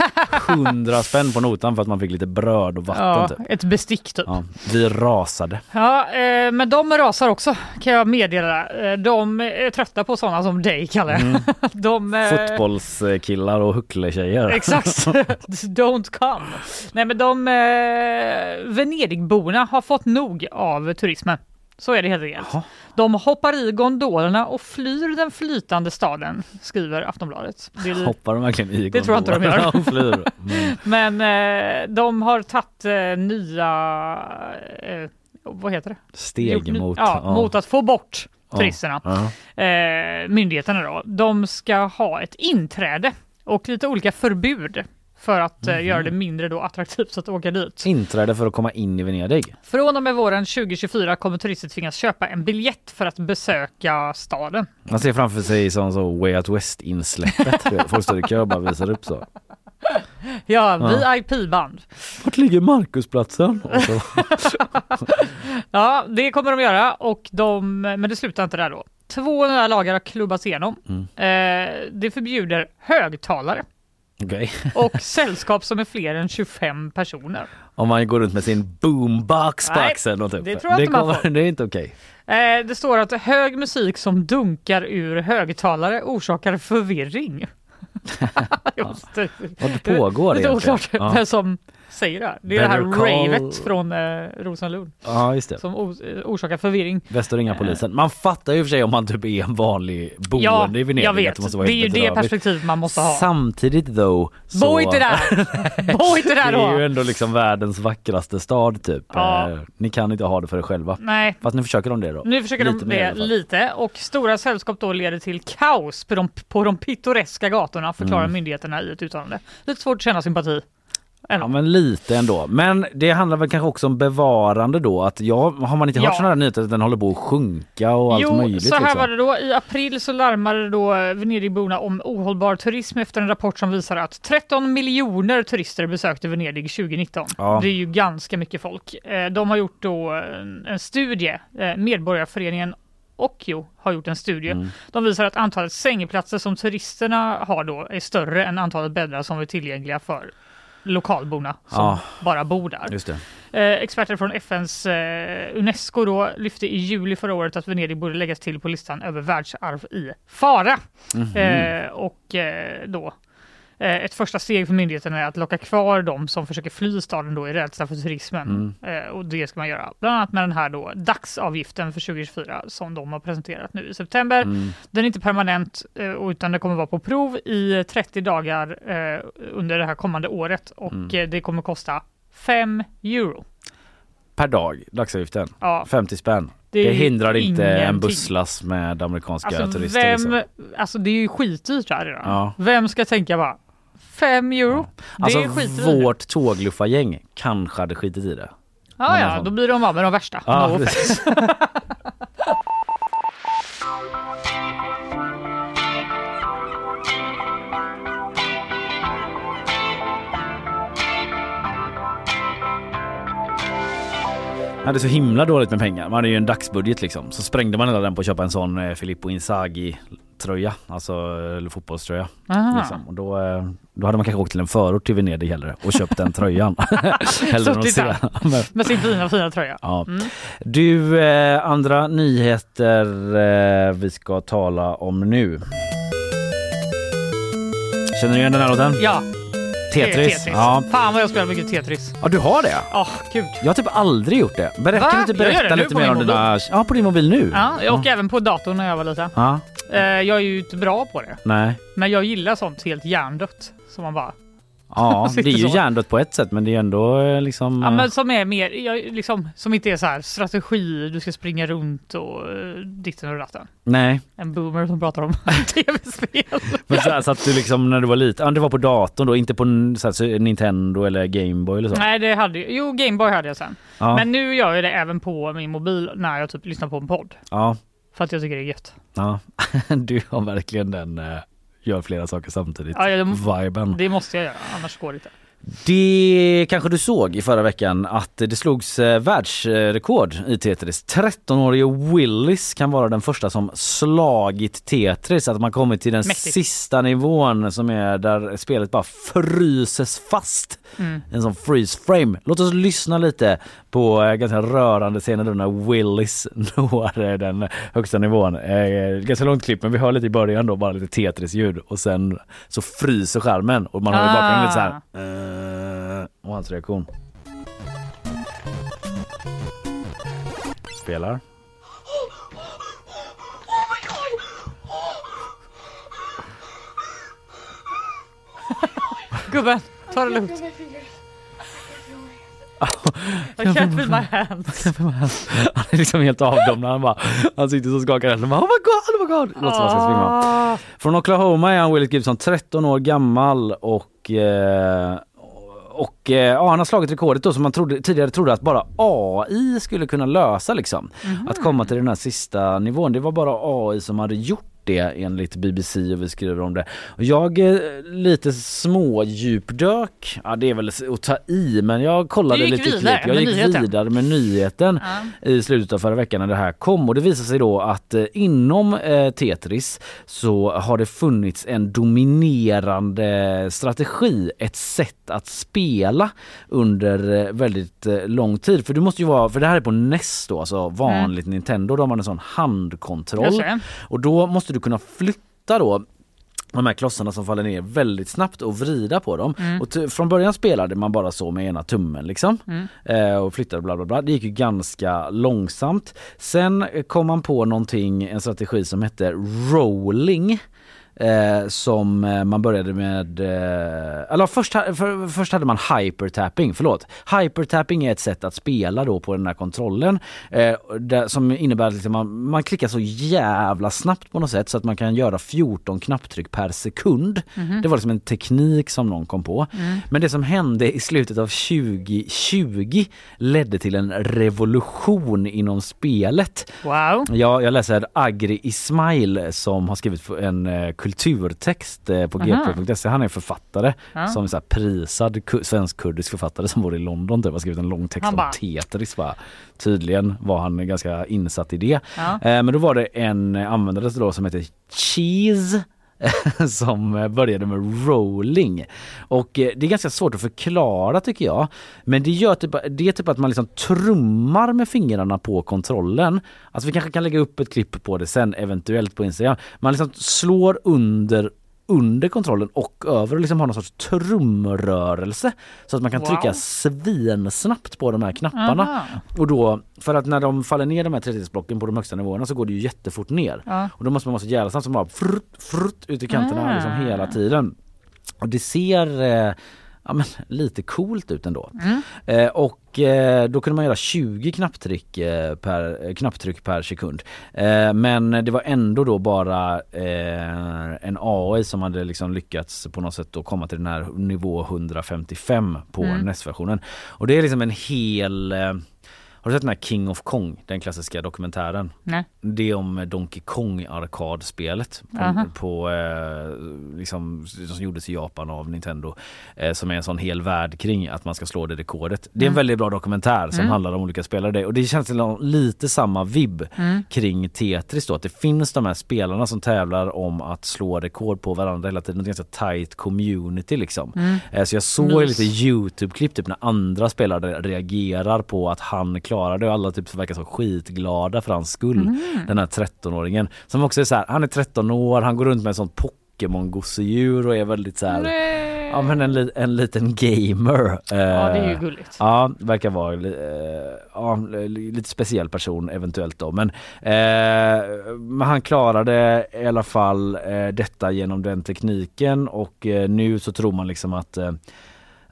så 100 spänn på notan för att man fick lite bröd och vatten ja typ. ett bestick typ. Ja, vi rasade. Ja, eh, men de rasar också kan jag meddela. Eh, De är trötta på sådana som dig, Kalle. Mm. De, eh, Fotbollskillar och huckletjejer. Exakt. Don't come. Nej men de eh, Venedigborna har fått nog av turismen. Så är det helt enkelt. Jaha. De hoppar i gondolerna och flyr den flytande staden, skriver Aftonbladet. Det Hoppar de verkligen i Det tror jag inte de gör. gondolerna och flyr? Mm. Men eh, de har tagit eh, nya, eh, vad heter det? Steg mot... ja, mot att få bort Ja. turisterna. Ja. Eh, myndigheterna då, de ska ha ett inträde och lite olika förbud för att Mhm. göra det mindre då attraktivt att åka dit. Inträde för att komma in i Venedig. Från och med våren 2024 kommer turister tvingas köpa en biljett för att besöka staden. Man ser framför sig som så Way Out West insläppet. Folk står i kö och bara visar upp så. Ja, Ja. VIP-band. Vart ligger Markusplatsen? Ja, det kommer de göra och de, men det slutar inte där då. Två nya lagar har klubbats igenom. Mm. Eh, det förbjuder högtalare Okej. och sällskap som är fler än 25 personer. Om man går runt med sin boombox på Nej, axeln och typ. det tror jag inte man kommer- får. det är inte okej. Eh, det står att hög musik som dunkar ur högtalare orsakar förvirring. Just det. Vad pågår Lite egentligen? oklart Ja. vem som säger det här. Det är det här Better call- ravet från eh, Rosenlund Ja, just det. som orsakar förvirring. Bäst att ringa polisen. Man fattar ju för sig om man typ är en vanlig boende Ja, i Venedig. jag vet. det måste vara Det är ju det perspektivet man måste ha. Samtidigt though. Så... Bo inte där! Bo inte där Det är ju då! ändå liksom världens vackraste stad typ. Ja. Eh, ni kan inte ha det för er själva. Nej, Fast nu försöker de det då. nu försöker Lite de det lite och stora sällskap då leder till kaos på de, på de pittoreska gatorna förklarar Mm. myndigheterna i ett uttalande. Lite svårt att känna sympati. Ja men lite ändå. Men det handlar väl kanske också om bevarande då. Att jag, har man inte hört Ja. sådana här nyheter att den håller på att sjunka och allt jo, möjligt? så här liksom? var det då. I april så larmade då Venedigborna om ohållbar turism efter en rapport som visar att 13 miljoner turister besökte Venedig 2019. Ja. Det är ju ganska mycket folk. Eh, De har gjort då en, en studie, eh, Medborgarföreningen Okio har gjort en studie. Mm. De visar att antalet sängplatser som turisterna har då är större än antalet bäddar som är tillgängliga för lokalborna som Ja. bara bor där. Eh, experter från FNs eh, Unesco då lyfte i juli förra året att Venedig borde läggas till på listan över världsarv i fara. Mhm. Eh, och eh, då ett första steg för myndigheterna är att locka kvar de som försöker fly staden då i rädsla för turismen. Mm. Eh, och det ska man göra bland annat med den här då dagsavgiften för 2024 som de har presenterat nu i september. Mm. Den är inte permanent eh, utan det kommer vara på prov i 30 dagar eh, under det här kommande året och Mm. eh, det kommer kosta 5 euro. Per dag, dagsavgiften. Ja. 50 spänn. Det Det, hindrar inte en busslast med amerikanska Alltså, turister. vem, Liksom. alltså det är ju skitdyrt här redan. Ja. Vem ska tänka bara 5 euro? Det Alltså är vårt tågluffargäng kanske hade skitit i det. Ja, ja, då blir de av med de värsta. Ja, no. Man hade så himla dåligt med pengar. Man hade ju en dagsbudget liksom. Så sprängde man hela den på att köpa en sån eh, Filippo Inzaghi tröja, alltså eller fotbollströja. Liksom. Och då, eh, då hade man kanske åkt till en förort till Venedig hellre och köpt den tröjan. hellre än att se. Men- Med sin fina, fina tröja. Ja. Mm. Du, eh, andra nyheter eh, vi ska tala om nu. Känner du igen den här låten? Ja, är Tetris. Ja. Fan vad jag spelar mycket Tetris. ja, du har det? Åh, gud. Jag har typ aldrig gjort det. Berätta Va? kan du inte berätta lite mer om dina... Ja, på din mobil nu? Ja, och även på datorn när jag var liten. Ja. Eh, jag är ju inte bra på det. Nej. Men jag gillar sånt helt hjärndött. Som man bara... Ja, det är ju Så. hjärndött på ett sätt men det är ändå eh, liksom... Ja, eh, men som är mer, jag, liksom, som inte är så här strategi, du ska springa runt och ditten och ratten. Nej. En boomer som pratar om tv-spel. Men så, här, så att du liksom när du var liten, ja, det var på datorn då, inte på så här, Nintendo eller Gameboy eller så? Nej, det hade Jo, Gameboy hade jag sen. Ja. Men nu gör jag det även på min mobil när jag typ lyssnar på en podd. Ja. För att jag tycker det är gött. Ja, du har verkligen den eh, gör flera saker samtidigt. Ja, jag, Viben. Det måste jag göra, annars går det inte. Det kanske du såg i förra veckan att det slogs eh, världsrekord i Tetris. 13-årige Willis kan vara den första som slagit Tetris, att man kommit till den Mäktigt. sista nivån som är där spelet bara fryses fast. Mm. En sån freeze frame. Låt oss lyssna lite på eh, ganska rörande scener då när Willis når eh, den högsta nivån. Eh, ganska långt klipp men vi hör lite i början då bara lite Tetris-ljud och sen så fryser skärmen och man hör i bakgrunden lite så här. Eh, och hans reaktion. Spelar. Gubben, ta det lugnt. I can't feel my hands. Han är liksom helt avdomnad. Han, bara, han sitter så skakar händerna. bara, Oh my god, oh my god. Låter som han ska springa. Ah. Från Oklahoma är han Willis Gibson, 13 år gammal och eh, och eh, ja, han har slagit rekordet då som man trodde, tidigare trodde att bara AI skulle kunna lösa liksom. Att komma till den här sista nivån. Det var bara AI som hade gjort det enligt BBC och vi skriver om det. Jag eh, lite små djupdök, ja det är väl att ta i men jag kollade lite klipp. Jag gick nyheten. vidare med nyheten i slutet av förra veckan när det här kom och det visade sig då att eh, inom eh, Tetris så har det funnits en dominerande strategi, ett sätt att spela under eh, väldigt lång tid. För du måste ju vara, för det här är på NES då, alltså vanligt Nintendo, då har man en sån Mm. Handkontroll och då måste du kunna flytta då de här klossarna som faller ner väldigt snabbt och vrida på dem. Mm. Och t- från början spelade man bara så med ena tummen liksom. Mm. Eh, och flyttade bla bla bla. Det gick ju ganska långsamt. Sen kom man på någonting, en strategi som hette rolling. Eh, som eh, man började med, eh, eller först, för, först hade man hypertapping, förlåt. Hypertapping är ett sätt att spela då på den här kontrollen eh, där, som innebär att liksom man, man klickar så jävla snabbt på något sätt så att man kan göra 14 knapptryck per sekund. Mhm. Det var liksom en teknik som någon kom på. Mm. Men det som hände i slutet av 2020 ledde till en revolution inom spelet. Wow. Ja, jag läser Agri Ismail som har skrivit en eh, kulturtext eh, på gp.se. Han är författare Ja. som är så prisad ku- svensk-kurdisk författare som bor i London. Typ, har skrivit en lång text Han om bara- Tetris. Va? Tydligen var han ganska insatt i det. Ja. Eh, men då var det en användare då som heter Cheese som eh, började med rolling. Och eh, det är ganska svårt att förklara tycker jag. Men det gör typ, det är typ att man liksom trummar med fingrarna på kontrollen. Alltså vi kanske kan lägga upp ett klipp på det sen eventuellt på Instagram. Man liksom slår under under kontrollen och över och liksom har någon sorts trumrörelse så att man kan Wow. trycka svinsnabbt på de här knapparna. Aha. Och då, för att när de faller ner de här 30-blocken på de högsta nivåerna så går det ju jättefort ner. Ja. Och då måste man vara så jävla snabb som bara frutt, frutt ut i kanterna Ah. liksom hela tiden. Och det ser eh, ja, men, lite coolt ut ändå. Mm. Eh, och eh, då kunde man göra 20 knapptryck, eh, per, eh, knapptryck per sekund. Eh, men det var ändå då bara eh, en AI som hade liksom lyckats på något sätt då komma till den här nivå 155 på Mm. NES-versionen. Och det är liksom en hel har du sett den här King of Kong, den klassiska dokumentären? Nej. Det är om Donkey Kong arkadspelet Aha. på, på eh, liksom, som gjordes i Japan av Nintendo eh, som är en sån hel värld kring att man ska slå det rekordet. Det är en Mm. väldigt bra dokumentär som Mm. handlar om olika spelare och det känns li- lite samma vibb Mm. kring Tetris då att det finns de här spelarna som tävlar om att slå rekord på varandra hela tiden. Ett ganska tight community liksom. Mm. Eh, Så jag såg Mys. lite Youtube-klipp typ när andra spelare reagerar på att han klarar det och alla typ verkar så skitglada för hans skull. Mm. Den här 13-åringen som också är så här, han är 13 år, han går runt med ett sånt Pokémon-gosedjur och är väldigt så här Ja men en, li- en liten gamer. Ja, det är ju Eh, gulligt. Ja, verkar vara eh, ja, li- lite speciell person eventuellt då. Men, eh, men han klarade i alla fall eh, detta genom den tekniken och eh, nu så tror man liksom att, eh,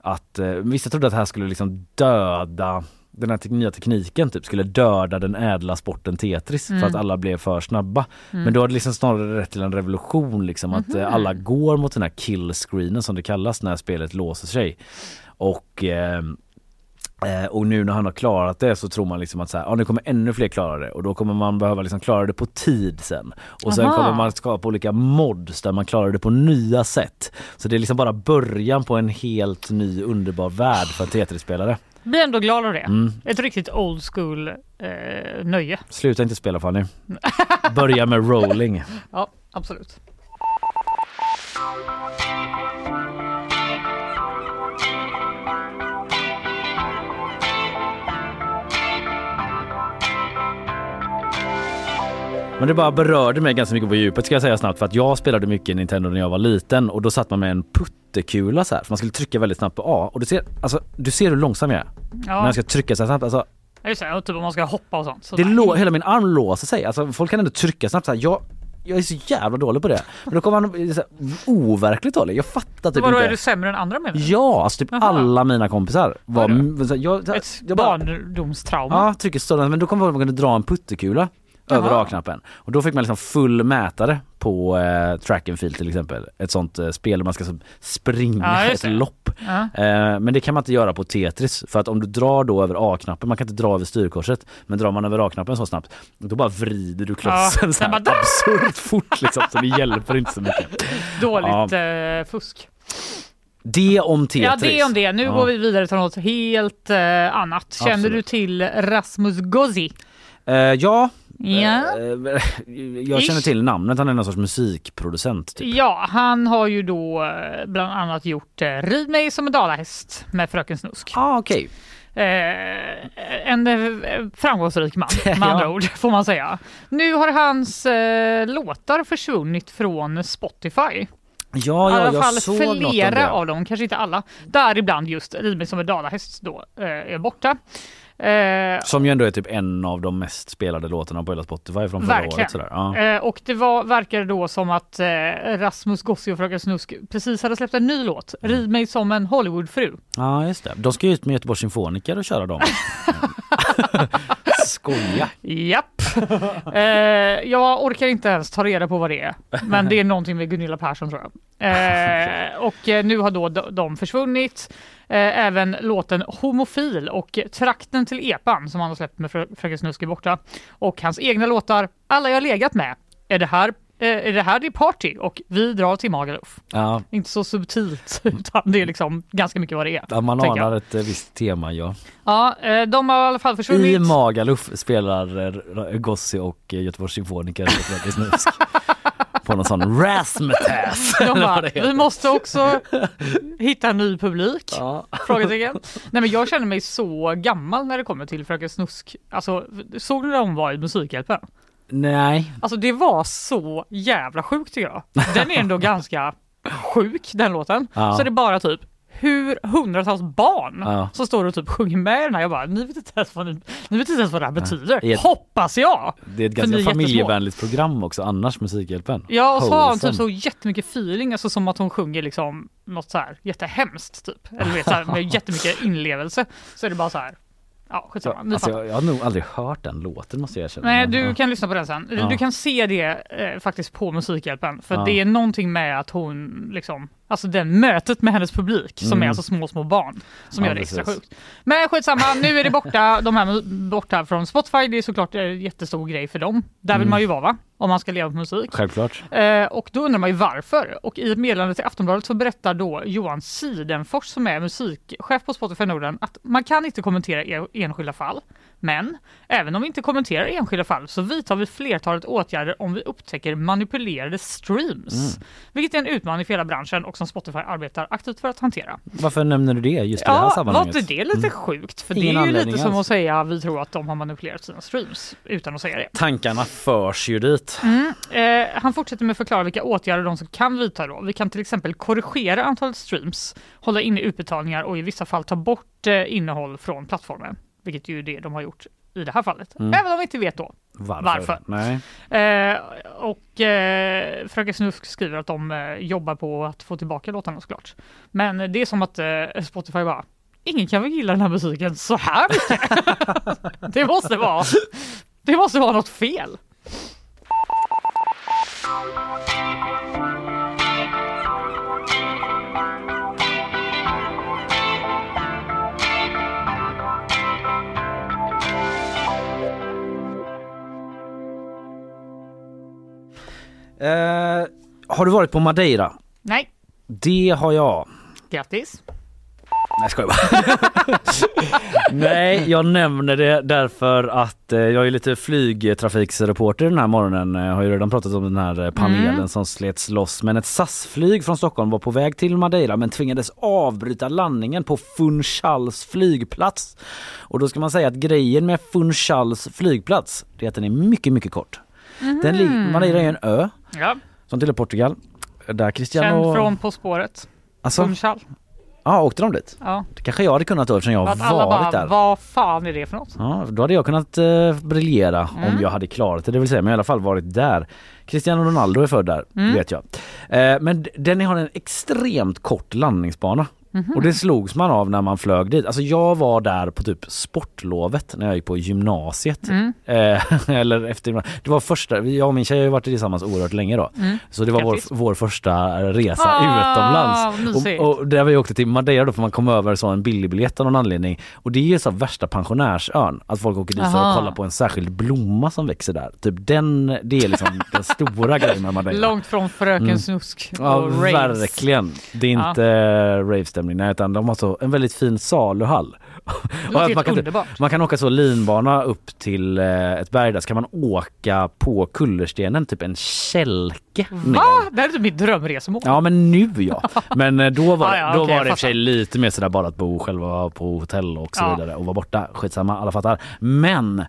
att vissa trodde att det här skulle liksom döda den här nya tekniken typ skulle döda den ädla sporten Tetris Mm. för att alla blev för snabba. Mm. Men då har det liksom snarare rätt till en revolution liksom att Mhm. alla går mot den här kill-screenen som det kallas när spelet låser sig. Och eh, Eh, och nu när han har klarat det så tror man liksom att så här, ja, nu kommer ännu fler klara det och då kommer man behöva liksom klara det på tid sen. Och sen Aha. kommer man skapa olika mods där man klarar det på nya sätt. Så det är liksom bara början på en helt ny underbar värld för Tetris-spelare. Blir ändå glad av det. Mm. Ett riktigt old school eh, nöje. Sluta inte spela Fanny. Börja med rolling. Ja, absolut. Men det bara berörde mig ganska mycket på djupet ska jag säga snabbt för att jag spelade mycket Nintendo när jag var liten och då satt man med en puttekula så här för man skulle trycka väldigt snabbt på A och du ser, alltså, du ser hur långsam jag är. Ja. När jag ska trycka så här snabbt. Alltså, Ja, Just det, och typ om man ska hoppa och sånt. Så det lå- hela min arm låser sig. Alltså, folk kan ändå trycka snabbt så här. Jag, jag är så jävla dålig på det. Men då kommer man så här, overkligt dålig. Jag fattar typ Vadå, inte. är du sämre än andra menar du? Ja, alltså typ Jaha. alla mina kompisar var... Oj så här, jag, Ett jag bara, barndomstrauma. Ja, trycker stående. Men då kommer man kunna dra en puttekula över. A-knappen. Och då fick man liksom full mätare på eh, track and field till exempel. Ett sånt eh, spel där man ska så springa Ja, ett lopp. Ja. Eh, men det kan man inte göra på Tetris för att om du drar då över A-knappen, man kan inte dra över styrkorset, men drar man över A-knappen så snabbt då bara vrider du klossen Ja, så här absurt fort liksom så det hjälper inte så mycket. Dåligt Ja. eh, fusk. Det om Tetris. Ja, det om det. Nu Ja. går vi vidare till något helt eh, annat. Känner Absolut. du till Rasmus Gozzi? Eh, ja. Ja. Eh, jag känner till namnet, han är någon sorts musikproducent. Typ. Ja, han har ju då eh, bland annat gjort eh, Rid mig som en dalahäst med Fröken Snusk. Ah, okej. Eh, en eh, framgångsrik man med Ja. andra ord får man säga. Nu har hans eh, låtar försvunnit från Spotify. Ja, I ja, alla jag fall såg flera av dem, kanske inte alla. Däribland just Rid mig som en dalahäst då eh, är borta. Eh, Som ju ändå är typ en av de mest spelade låtarna på hela Spotify från förra Verkligen. året. Sådär. Ja. Eh, och det var, verkar då som att eh, Rasmus Gossi och Fröken Snusk precis hade släppt en ny låt, Mm. Rid mig som en Hollywoodfru. ja, just det. De ska ju ut med Göteborgs Symfoniker och köra dem. Skoja. Japp. eh, jag orkar inte ens ta reda på vad det är, men det är någonting med Gunilla Persson tror jag. Eh, och eh, nu har då de, försvunnit. Eh, även låten Homofil och Trakten till epan som han har släppt med Fröken Snusk är borta. Och hans egna låtar Alla jag legat med. Är det här, är det här det party? Och Vi drar till Magaluf. Ja, Inte så subtilt, utan det är liksom ganska mycket vad det är. ja, man jag. anar ett eh, visst tema, ja. Ja, eh, de har i alla fall försvunnit. I Magaluf spelar eh, Gossi och eh, Göteborgs Symfoniker Fredrik Snusk. På någon sån razzmatazz. Vi måste också hitta en ny publik. Ja. Frågetecken. Nej men jag känner mig så gammal när det kommer till Fröken Snusk. Alltså, såg du när hon var i Musikhjälpen? Nej. Alltså det var så jävla sjukt tycker jag. Den är ändå ganska sjuk den låten. Ja. Så det är bara typ hur hundratals barn Ja. som står och typ sjunger med i den här. Jag bara, ni vet inte ens vad, ni, ni vet inte ens vad det här betyder. Ett- Hoppas jag! Det är ett ganska är jättesmå. familjevänligt program också annars, Musikhjälpen. Ja och så har hon typ så jättemycket feeling, alltså som att hon sjunger liksom något så här jättehemskt typ. Eller vet så här, med jättemycket inlevelse. Så är det bara så här, ja skitsamma. Ni Alltså, fattar. jag, jag har nog aldrig hört den låten måste jag erkänna. Nej, du ja. kan lyssna på den sen. Du- Ja. Du kan se det eh, faktiskt på Musikhjälpen. För Ja. det är någonting med att hon liksom, alltså den mötet med hennes publik som Mm. är alltså små, små barn som Ja, gör det extra precis. sjukt. Men skitsamma, nu är det borta, de här borta från Spotify. Det är såklart en jättestor grej för dem. Där vill Mm. man ju vara va? Om man ska leva på musik. Självklart. Eh, och då undrar man ju varför. Och i ett meddelande till Aftonbladet så berättar då Johan Sidenfors som är musikchef på Spotify Norden att man kan inte kommentera e- enskilda fall. Men även om vi inte kommenterar enskilda fall så vidtar vi flertalet åtgärder om vi upptäcker manipulerade streams. Mm. Vilket är en utmaning för hela branschen och som Spotify arbetar aktivt för att hantera. Varför nämner du det just i det här Ja, var sammanhanget? inte det lite Mm. sjukt? För Ingen det är ju lite som alls. att säga vi tror att de har manipulerat sina streams utan att säga det. Tankarna förs ju dit. Mm. Eh, han fortsätter med att förklara vilka åtgärder de som kan vidta då. Vi kan till exempel korrigera antalet streams, hålla inne utbetalningar och i vissa fall ta bort eh, innehåll från plattformen. Vilket ju är det de har gjort i det här fallet. Mm. Även om vi inte vet då Varför? varför. Eh, och eh, Fröken Snusk skriver att de eh, jobbar på att få tillbaka låtarna såklart. Men det är som att eh, Spotify bara Ingen kan väl gilla den här musiken så här mycket? det måste vara Det måste vara något fel. Har du varit på Madeira? Nej, Det har jag. grattis. Nej jag bara. Nej jag nämner det därför att eh, jag är lite flygtrafiksreporter den här morgonen. Jag har ju redan pratat om den här eh, panelen Mm. som slets loss. Men ett SAS-flyg från Stockholm var på väg till Madeira men tvingades avbryta landningen på Funchals flygplats. Och då ska man säga att grejen med Funchals flygplats det är att den är mycket mycket kort. Den lig- Madeira är en ö Ja, som tillhör Portugal. Där Cristiano... känd från På spåret. Alltså, Funchal. ja, åkte de dit? Ja. Det kanske jag hade kunnat då eftersom jag har varit bara, där. vad fan är det för något? Ja, då hade jag kunnat eh, briljera Mm. om jag hade klarat det, det vill säga, men jag i alla fall varit där. Cristiano Ronaldo är född där, Mm. vet jag. Eh, men den har en extremt kort landningsbana. Mhm. Och det slogs man av när man flög dit. Alltså jag var där på typ sportlovet när jag gick på gymnasiet. Mm. Eh, eller efter, det var första, jag och min tjej har ju varit tillsammans oerhört länge då. Mm. Så det var vår, vår första resa Ah, utomlands. Och, och där vi åkte till Madeira då för man kom över så en billig biljett av någon anledning. Och det är ju så värsta pensionärsön. Att folk åker dit för Aha. att kolla på en särskild blomma som växer där. Typ den, det är liksom den stora grejen med Madeira. Långt från Fröken Mm. Snusk och Ja raves. verkligen. Det är inte ja. ravestämning nej, utan de har så en väldigt fin saluhall. Det låter man, kan, underbart. man kan åka så linbana upp till eh, ett berg där så kan man åka på kullerstenen, typ en kälke ner. Va? Det här är typ mitt drömresmål. Ja men nu ja. Men eh, då var, Ah, ja, då okej, var det i och för sig lite mer sådär bara att bo själva på hotell och så Ja. vidare och vara borta. Skitsamma, alla fattar. Men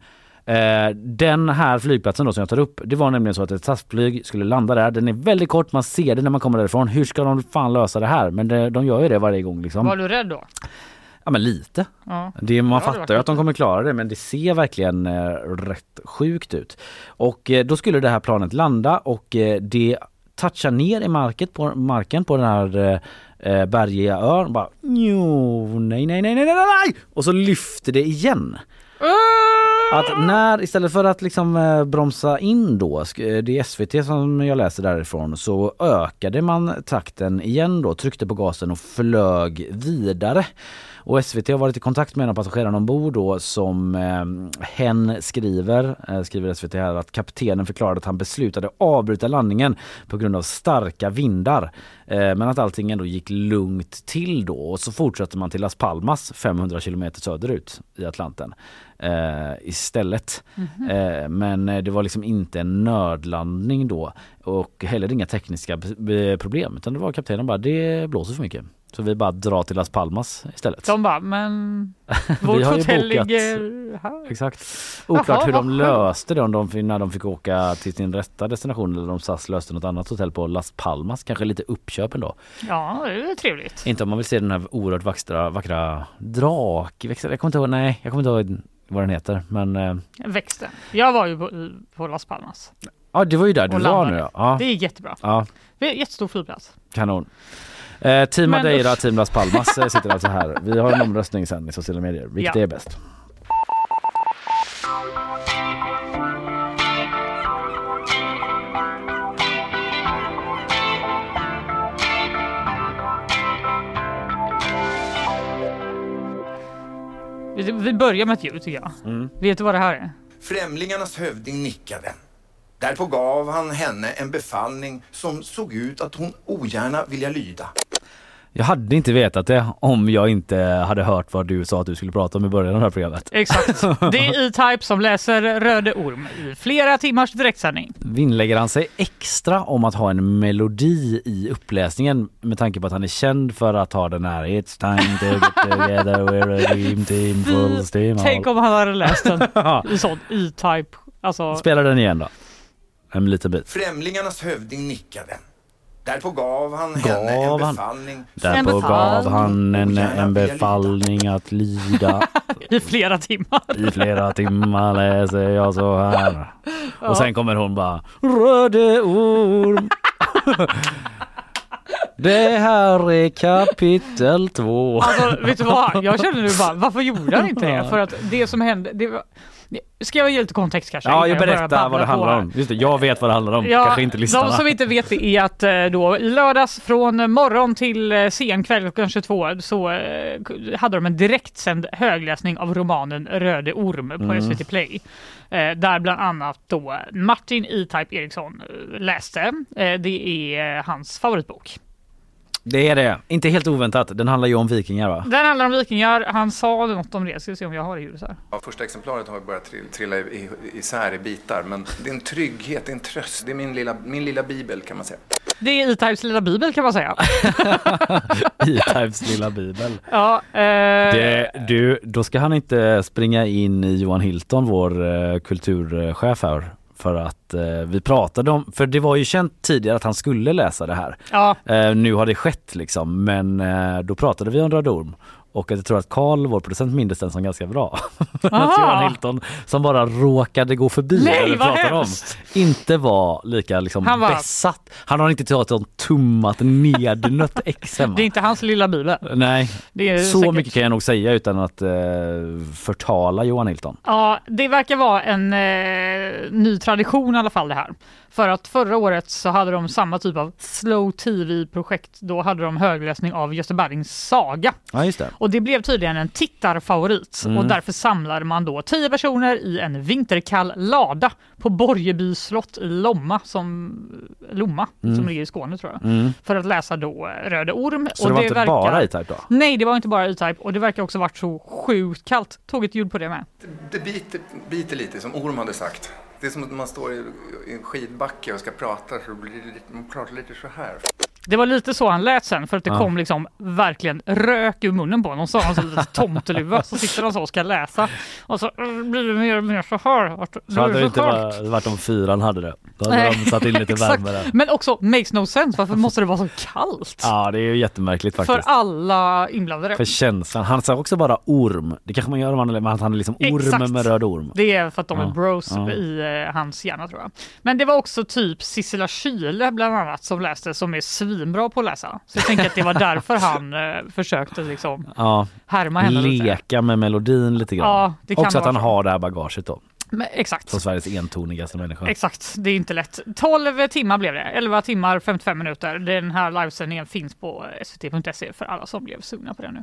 den här flygplatsen då som jag tar upp, det var nämligen så att ett SAS-flyg skulle landa där. Den är väldigt kort, man ser det när man kommer därifrån. Hur ska de fan lösa det här? Men det, de gör ju det varje gång liksom. Var du rädd då? Ja men lite. Ja. Det, man Ja, fattar ju att de kommer klara det men det ser verkligen eh, rätt sjukt ut. Och eh, då skulle det här planet landa och eh, det touchar ner i market på, marken på den här eh, eh, bergiga ön. Bara, "Njo, nej, nej, nej, nej, nej, nej! Och så lyfter det igen. Att när, istället för att liksom eh, bromsa in då, sk- eh, det är SVT som jag läser därifrån, så ökade man takten igen då, tryckte på gasen och flög vidare. Och SVT har varit i kontakt med en av passagerarna ombord då som eh, hen skriver, eh, skriver SVT här att kaptenen förklarade att han beslutade avbryta landningen på grund av starka vindar. Eh, men att allting ändå gick lugnt till då och så fortsätter man till Las Palmas 500 kilometer söderut i Atlanten eh, istället. Mhm. Eh, men eh, det var liksom inte en nödlandning då och heller inga tekniska problem utan det var kaptenen bara det blåser för mycket. Så vi bara drar till Las Palmas istället. De bara, men vårt hotell ligger här. Exakt. Oklart Jaha, hur de löste det om de, när de fick åka till sin rätta destination eller om SAS löste något annat hotell på Las Palmas. Kanske lite uppköp ändå. Ja, det är trevligt. Inte om man vill se den här oerhört vackra, vackra drakväxten. Jag kommer inte ihåg, nej jag kommer inte ihåg vad den heter men eh, Växten. Jag var ju på, på Las Palmas. ja det var ju där du var nu ja. Det är jättebra. Ja, Det är jättestor flygplats. kanon. Eh, team Madeira. Team Las Palmas eh, sitter alltså här. Vi har en omröstning sen i sociala medier. Vilket Ja. är bäst? Vi, vi börjar med ett ljud tycker jag. Mm. Vet du vad det här är? Främlingarnas hövding nickade. Därpå gav han henne en befallning som såg ut att hon ogärna vilja lyda. Jag hade inte vetat det om jag inte hade hört vad du sa att du skulle prata om i början av det här programmet. Exakt. Det är E-Type som läser Röde Orm i flera timmars direktsändning. Vinnlägger han sig extra om att ha en melodi i uppläsningen med tanke på att han är känd för att ha den här It's time to get together we're a dream team full steam Tänk om han hade läst den i sån E-Type. Alltså, Spela den igen då. En liten bit. Främlingarnas hövding nickade. Därpå gav han henne Gav en han- befallning. Därpå gav han en, en befallning att lyda. I flera timmar. I flera timmar läser jag så här. Ja. Och sen kommer hon bara Röde orm. Det här är kapitel två. Alltså vet du vad? Jag känner nu bara, varför gjorde han inte det? För att det som hände, det var... Ska jag ge lite kontext kanske? Ja, jag babbla vad det handlar om. Just det, jag vet vad det handlar om. Kanske inte lyssnarna. De som inte vet det är att eh, då i lördags från morgon till eh, sen kväll klockan 22 så eh, hade de en direktsänd högläsning av romanen Röde Orm på Mm. SVT Play. Där bland annat då Martin E-Type Eriksson läste. Det är hans favoritbok. Det är det. Inte helt oväntat. Den handlar ju om vikingar va? Den handlar om vikingar. Han sa något om det. Ska vi se om jag har det huvudet här. Ja, första exemplaret har börjat trill- trilla isär i bitar, men det är en trygghet, det är en tröst. Det är min lilla, min lilla bibel kan man säga. Det är E-Types lilla bibel kan man säga. E-Types lilla bibel. Ja, eh, Det, du, då ska han inte springa in i Johan Hilton, vår eh, kulturchef här. För att eh, vi pratade om, för det var ju känt tidigare att han skulle läsa det här. Ja. Eh, nu har det skett liksom, men eh, då pratade vi om Röde Orm. Och jag tror att Karl, vår producent, mindes den som ganska bra. att. Johan Hilton, som bara råkade gå förbi Nej, det vi vad pratar om, inte var lika liksom Han var- besatt. Han har inte tagit en tummat nednött ex hemma. Det är inte hans lilla bibel. Nej, så säkert. mycket kan jag nog säga utan att eh, förtala Johan Hilton. Ja, det verkar vara en eh, ny tradition i alla fall det här. För att förra året så hade de samma typ av slow tv-projekt. Då hade de högläsning av Gösta Berlings saga. Ja, just det. Och det blev tydligen en tittarfavorit Mm. och därför samlade man då tio personer i en vinterkall lada på Borgeby slott i Lomma, som, Lomma Mm. som ligger i Skåne tror jag. Mm. För att läsa då eh, Röde Orm. Så det var inte bara E-Type då? Nej, det var inte bara E-Type och det verkar också varit så sjukt kallt. Tog ett ljud på det med. Det biter, biter lite, som Orm hade sagt. Det är som att man står i, en skidbacke och ska prata, så blir det man pratar lite så här. Det var lite så han lät sen för att det Ja. kom liksom verkligen rök ur munnen på honom. Så han så lite tomteluva så sitter han så och ska läsa och så eh, blir det mer och mer så här. Så hade det är inte varit, varit om fyran hade det. Då hade de satt in lite värme där. Men också makes no sense. Varför måste det vara så kallt? Ja, det är ju jättemärkligt För faktiskt. alla inblandade. För känslan. Han sa också bara orm. Det kanske man gör om man men han är liksom orm Exakt. med röd orm. Det är för att de är Ja. bros Ja. i eh, hans hjärna tror jag. Men det var också typ Sissela Kyle bland annat som läste som är svinbra på att läsa. Så jag tänker att det var därför han eh, försökte liksom Ja, härma henne lite. leka med melodin lite grann. Ja, det kan också att vara han så. har det här bagaget då. Men, exakt. Som Sveriges entonigaste människa. Exakt, det är inte lätt. 12 timmar blev det, 11 timmar 55 minuter. Den här livesändningen finns på svt.se för alla som blev sugna på det nu.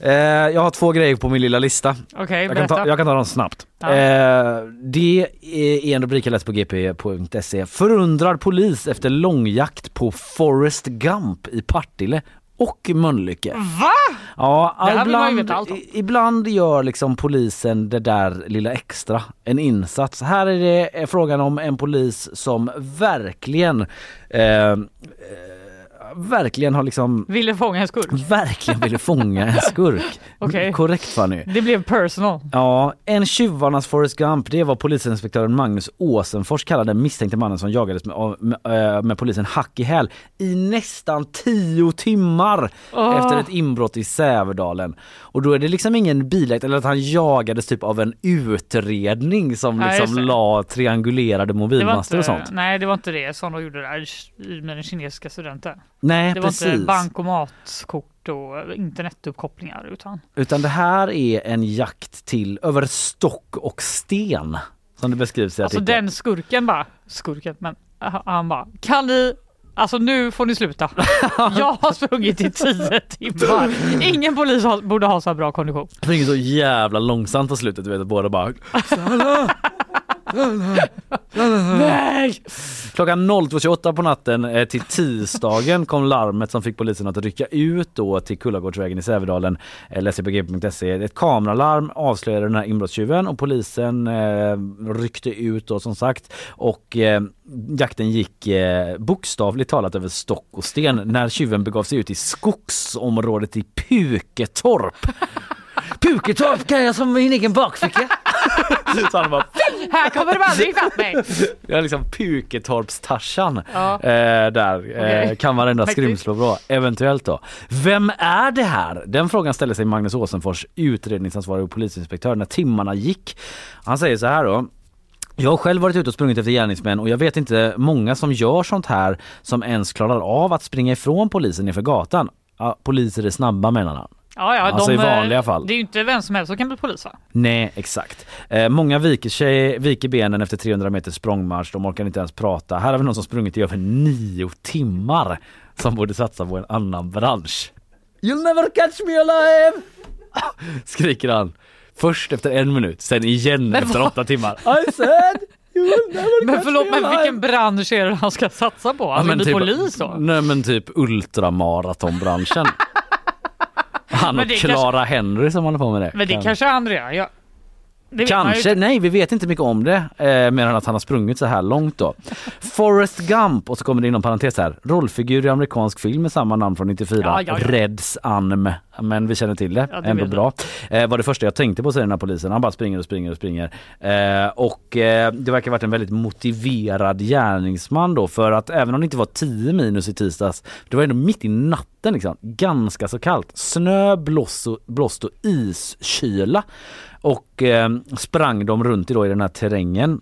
Eh, jag har två grejer på min lilla lista. Okej, jag, kan ta, jag kan ta dem snabbt. Ja. Eh, det är en rubrik jag läst på gp.se. Förundrad polis efter långjakt på Forrest Gump i Partille och Mölnlycke. Va? Ja, ibland, allt ibland gör liksom polisen det där lilla extra, en insats. Här är det frågan om en polis som verkligen eh, verkligen har liksom Ville fånga en skurk. verkligen ville fånga en skurk. Okej. Korrekt Fanny. Det blev personal. Ja, en tjuvarnas Forrest Gump, det var polisinspektören Magnus Åsenfors kallade den misstänkte mannen som jagades med, med, eh, med polisen hack i häl i nästan tio timmar Åh. efter ett inbrott i Sävedalen. Och då är det liksom ingen biljakt eller att han jagades typ av en utredning som Nej, liksom la triangulerade mobilmaster inte, och sånt. nej, det var inte det som de gjorde där med den kinesiska studenten. Nej, det var precis. inte bankomatkort och internetuppkopplingar utan Utan det här är en jakt till över stock och sten. Som det beskrivs i alltså artikeln. den skurken bara, skurken, men han bara kan ni Alltså nu får ni sluta. Jag har sprungit i tio timmar. Ingen polis har, borde ha så här bra kondition. Det springer så jävla långsamt på slutet, du vet, båda bara Nej! Klockan 02.28 på natten eh, till tisdagen kom larmet som fick polisen att rycka ut då till Kullagårdsvägen i Sävedalen. Eh, Läs på. Ett kameralarm avslöjade den här inbrottstjuven och polisen eh, ryckte ut då som sagt och jakten gick eh, bokstavligt talat över stock och sten när tjuven begav sig ut i skogsområdet i Puketorp. Puketorp kan jag som min egen bakficka. Så han bara Här kommer de aldrig ifatt mig. jag är liksom Puketorps-Tarzan Ja. eh, där. Eh, Okej. kan varenda skrymsle bra. Eventuellt då. Vem är det här? Den frågan ställer sig Magnus Åsenfors, utredningsansvarig och polisinspektör, när timmarna gick. Han säger så här då. Jag har själv varit ute och sprungit efter gärningsmän och jag vet inte många som gör sånt här som ens klarar av att springa ifrån polisen nerför gatan. Ja, poliser är snabba menar han. Ja, ja, Alltså de, i vanliga eh, fall. Det är ju inte vem som helst som kan bli polis va? Nej, exakt. Eh, många viker, sig, viker benen efter 300 meters språngmarsch. De orkar inte ens prata. Här har vi någon som sprungit i över nio timmar som borde satsa på en annan bransch. You'll never catch me alive! Skriker han. Först efter en minut, sen igen Men efter vad- åtta timmar. I said you will never Men förlåt, me men vilken bransch är det han ska satsa på? Han ska bli polis då? Nej men typ ultramaratonbranschen. Han och Clara Henry som håller på med det. Men det Kan- kanske han redan gör. Det vet man ju Kanske, nej vi vet inte mycket om det eh, mer än att han har sprungit så här långt då. Forrest Gump och så kommer det inom parentes här. Rollfigur i amerikansk film med samma namn från 94. Ja, ja, ja. Reds Anm. Men vi känner till det. Ja, det Ändå bra. Eh, var det första jag tänkte på säger den här polisen. Han bara springer och springer och springer. Eh, och eh, det verkar ha varit en väldigt motiverad gärningsman då för att även om det inte var 10 minus i tisdags. Det var ändå mitt i natten liksom. Ganska så kallt. Snö, blåst och, blåst och iskyla. Och eh, sprang de runt i, då, i den här terrängen.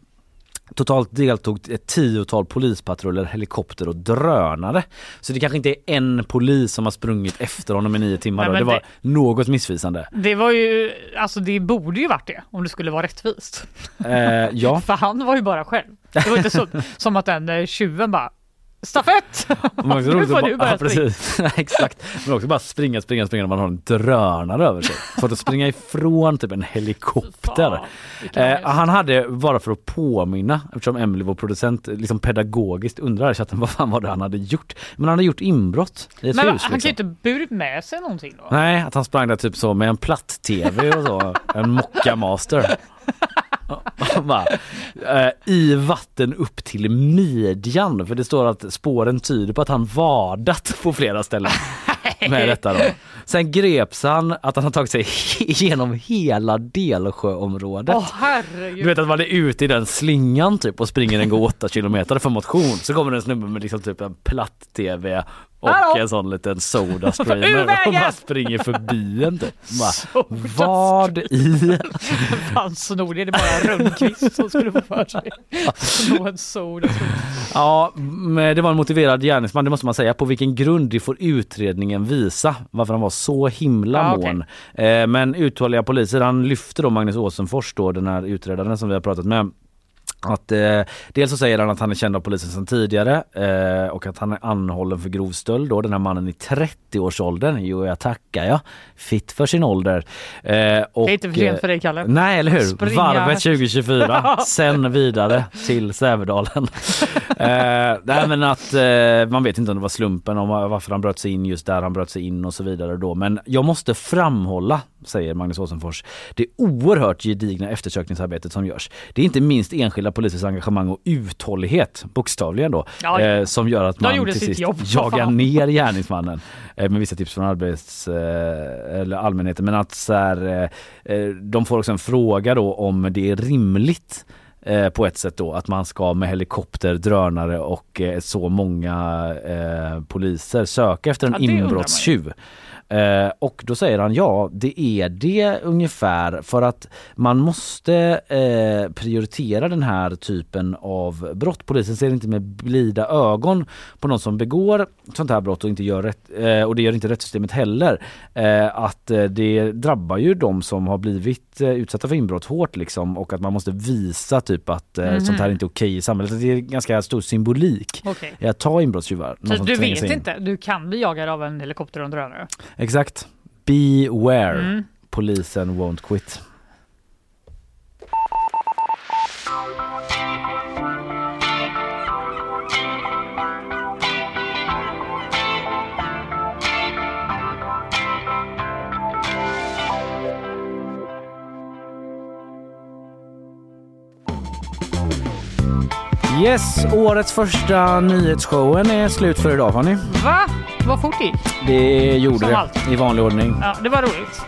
Totalt deltog ett tiotal polispatruller, helikopter och drönare. Så det kanske inte är en polis som har sprungit efter honom i nio timmar. Nej, Det var det- något missvisande. Det var ju, alltså det borde ju varit det om det skulle vara rättvist. Eh, ja. För han var ju bara själv. Det var inte så, som att den eh, tjuven bara stafett! Också Nu får du bara, ja, börja springa. precis. Exakt. Men också bara springa, springa, springa när man har en drönare över sig. För att springa ifrån typ en helikopter. Eh, han hade, bara för att påminna, eftersom Emily vår producent liksom pedagogiskt undrar i chatten vad fan var det han hade gjort. Men han hade gjort inbrott i ett Men hus. han kan ju liksom. inte burit med sig någonting då? Nej, att han sprang där typ så med en platt-tv och så. En Mocca Master. Bara, eh, I vatten upp till midjan. För det står att spåren tyder på att han vadat på flera ställen. Med detta då. Sen greps han att han har tagit sig igenom hela Delsjöområdet. Åh herregud. Du vet att man är ute i den slingan typ och springer en gå 8 kilometer för motion. Så kommer det en snubbe med liksom typ en platt-tv och Hallå? en sån liten soda och bara springer förbi en typ. Bara, vad i? Fan snor det, är det bara Rönnqvist som skulle få för sig. Snå en soda. Ja, men det var en motiverad gärningsman, det måste man säga. På vilken grund det får utredningen visa varför han var så himla okej. mån. Eh, men uthålliga poliser, han lyfter då Magnus Åsenfors då, den här utredaren som vi har pratat med. Att, eh, dels så säger han att han är känd av polisen sedan tidigare eh, och att han är anhållen för grov stöld då, den här mannen i 30-årsåldern. Jo jag tackar jag. Fitt för sin ålder. Eh, och, Det är inte för sent för dig, Kalle. Nej eller hur. Springa. Varvet 2024. Sen vidare till Sävedalen. eh, nej men att eh, man vet inte om det var slumpen om varför han bröt sig in just där han bröt sig in och så vidare då. Men jag måste framhålla, säger Magnus Åsenfors, det oerhört gedigna eftersökningsarbetet som görs. Det är inte minst enskilda polisers engagemang och uthållighet, bokstavligen då, Ja, ja. eh, som gör att man till sist jobb. jagar ner gärningsmannen eh, med vissa tips från arbets eh, eller allmänheten. Men att så här, eh, eh, de får också en fråga då om det är rimligt eh, på ett sätt då att man ska med helikopter, drönare och så många poliser söka efter en Ja, inbrottstjuv. Eh, och då säger han ja, det är det ungefär för att man måste eh, prioritera den här typen av brott. Polisen ser inte med blida ögon på någon som begår sånt här brott och inte gör rätt, eh, och det gör inte rättssystemet heller. Att det drabbar ju de som har blivit utsatta för inbrott hårt liksom och att man måste visa typ att Mhm. sånt här är inte okej i samhället. Det är ganska stor symbolik Okej. i att ta inbrottstjuvar. Du vet in. inte, du kan bli jagad av en helikopter och en drönare. Exakt. Beware. Mm. Polisen won't quit. Yes, årets första nyhetsshowen är slut för idag Fanny. Va? Vad fort det gick. Det gjorde Som det i vanlig ordning. Ja, det var roligt.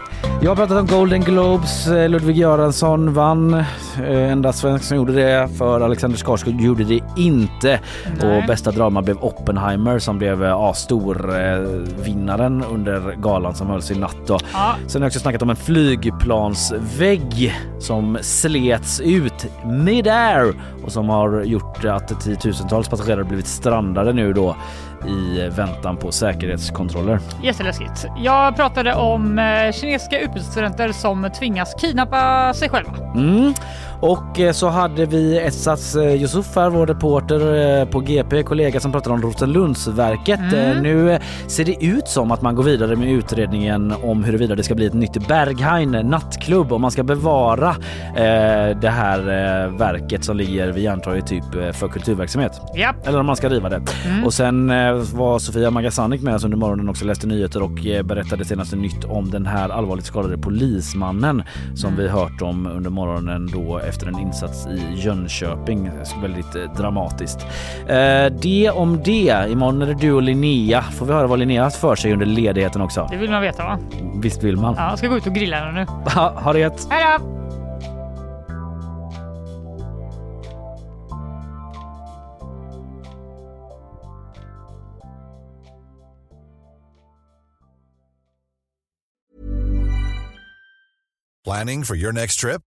Jag har pratat om Golden Globes. Eh, Ludvig Göransson vann. Eh, Enda svensk som gjorde det. För Alexander Skarsgård gjorde det inte. Nej. Och bästa drama blev Oppenheimer som blev ja, stor eh, vinnaren under galan som hölls i natt. Då. Ja. Sen har jag också snackat om en flygplansvägg som slets ut mid-air och som har gjort att tiotusentals passagerare blivit strandade nu då i väntan på säkerhetskontroller. Jätteläskigt. Jag pratade om eh, kinesiska utbytesstudenter som tvingas kidnappa sig själva. Mm. Och eh, så hade vi Essats eh, Yusuf här, vår reporter eh, på GP, kollega som pratade om Rosenlundsverket. Mm. Nu ser det ut som att man går vidare med utredningen om huruvida det ska bli ett nytt Berghain nattklubb om man ska bevara eh, det här eh, verket som ligger vid Järntorget typ för kulturverksamhet. Ja. Eller om man ska riva det. Mm. Och sen eh, var Sofia Magasanik med oss under morgonen också läste nyheter och berättade senaste nytt om den här allvarligt skadade polismannen som Mm. vi hört om under morgonen då efter en insats i Jönköping. Väldigt dramatiskt. Eh, det om det. Imorgon är det du och Linnea. Får vi höra vad Linnea haft för sig under ledigheten också? Det vill man veta va? Visst vill man? Ja, jag ska gå ut och grilla henne nu. Ha, ha det gött! Hej då! Planning for your next trip?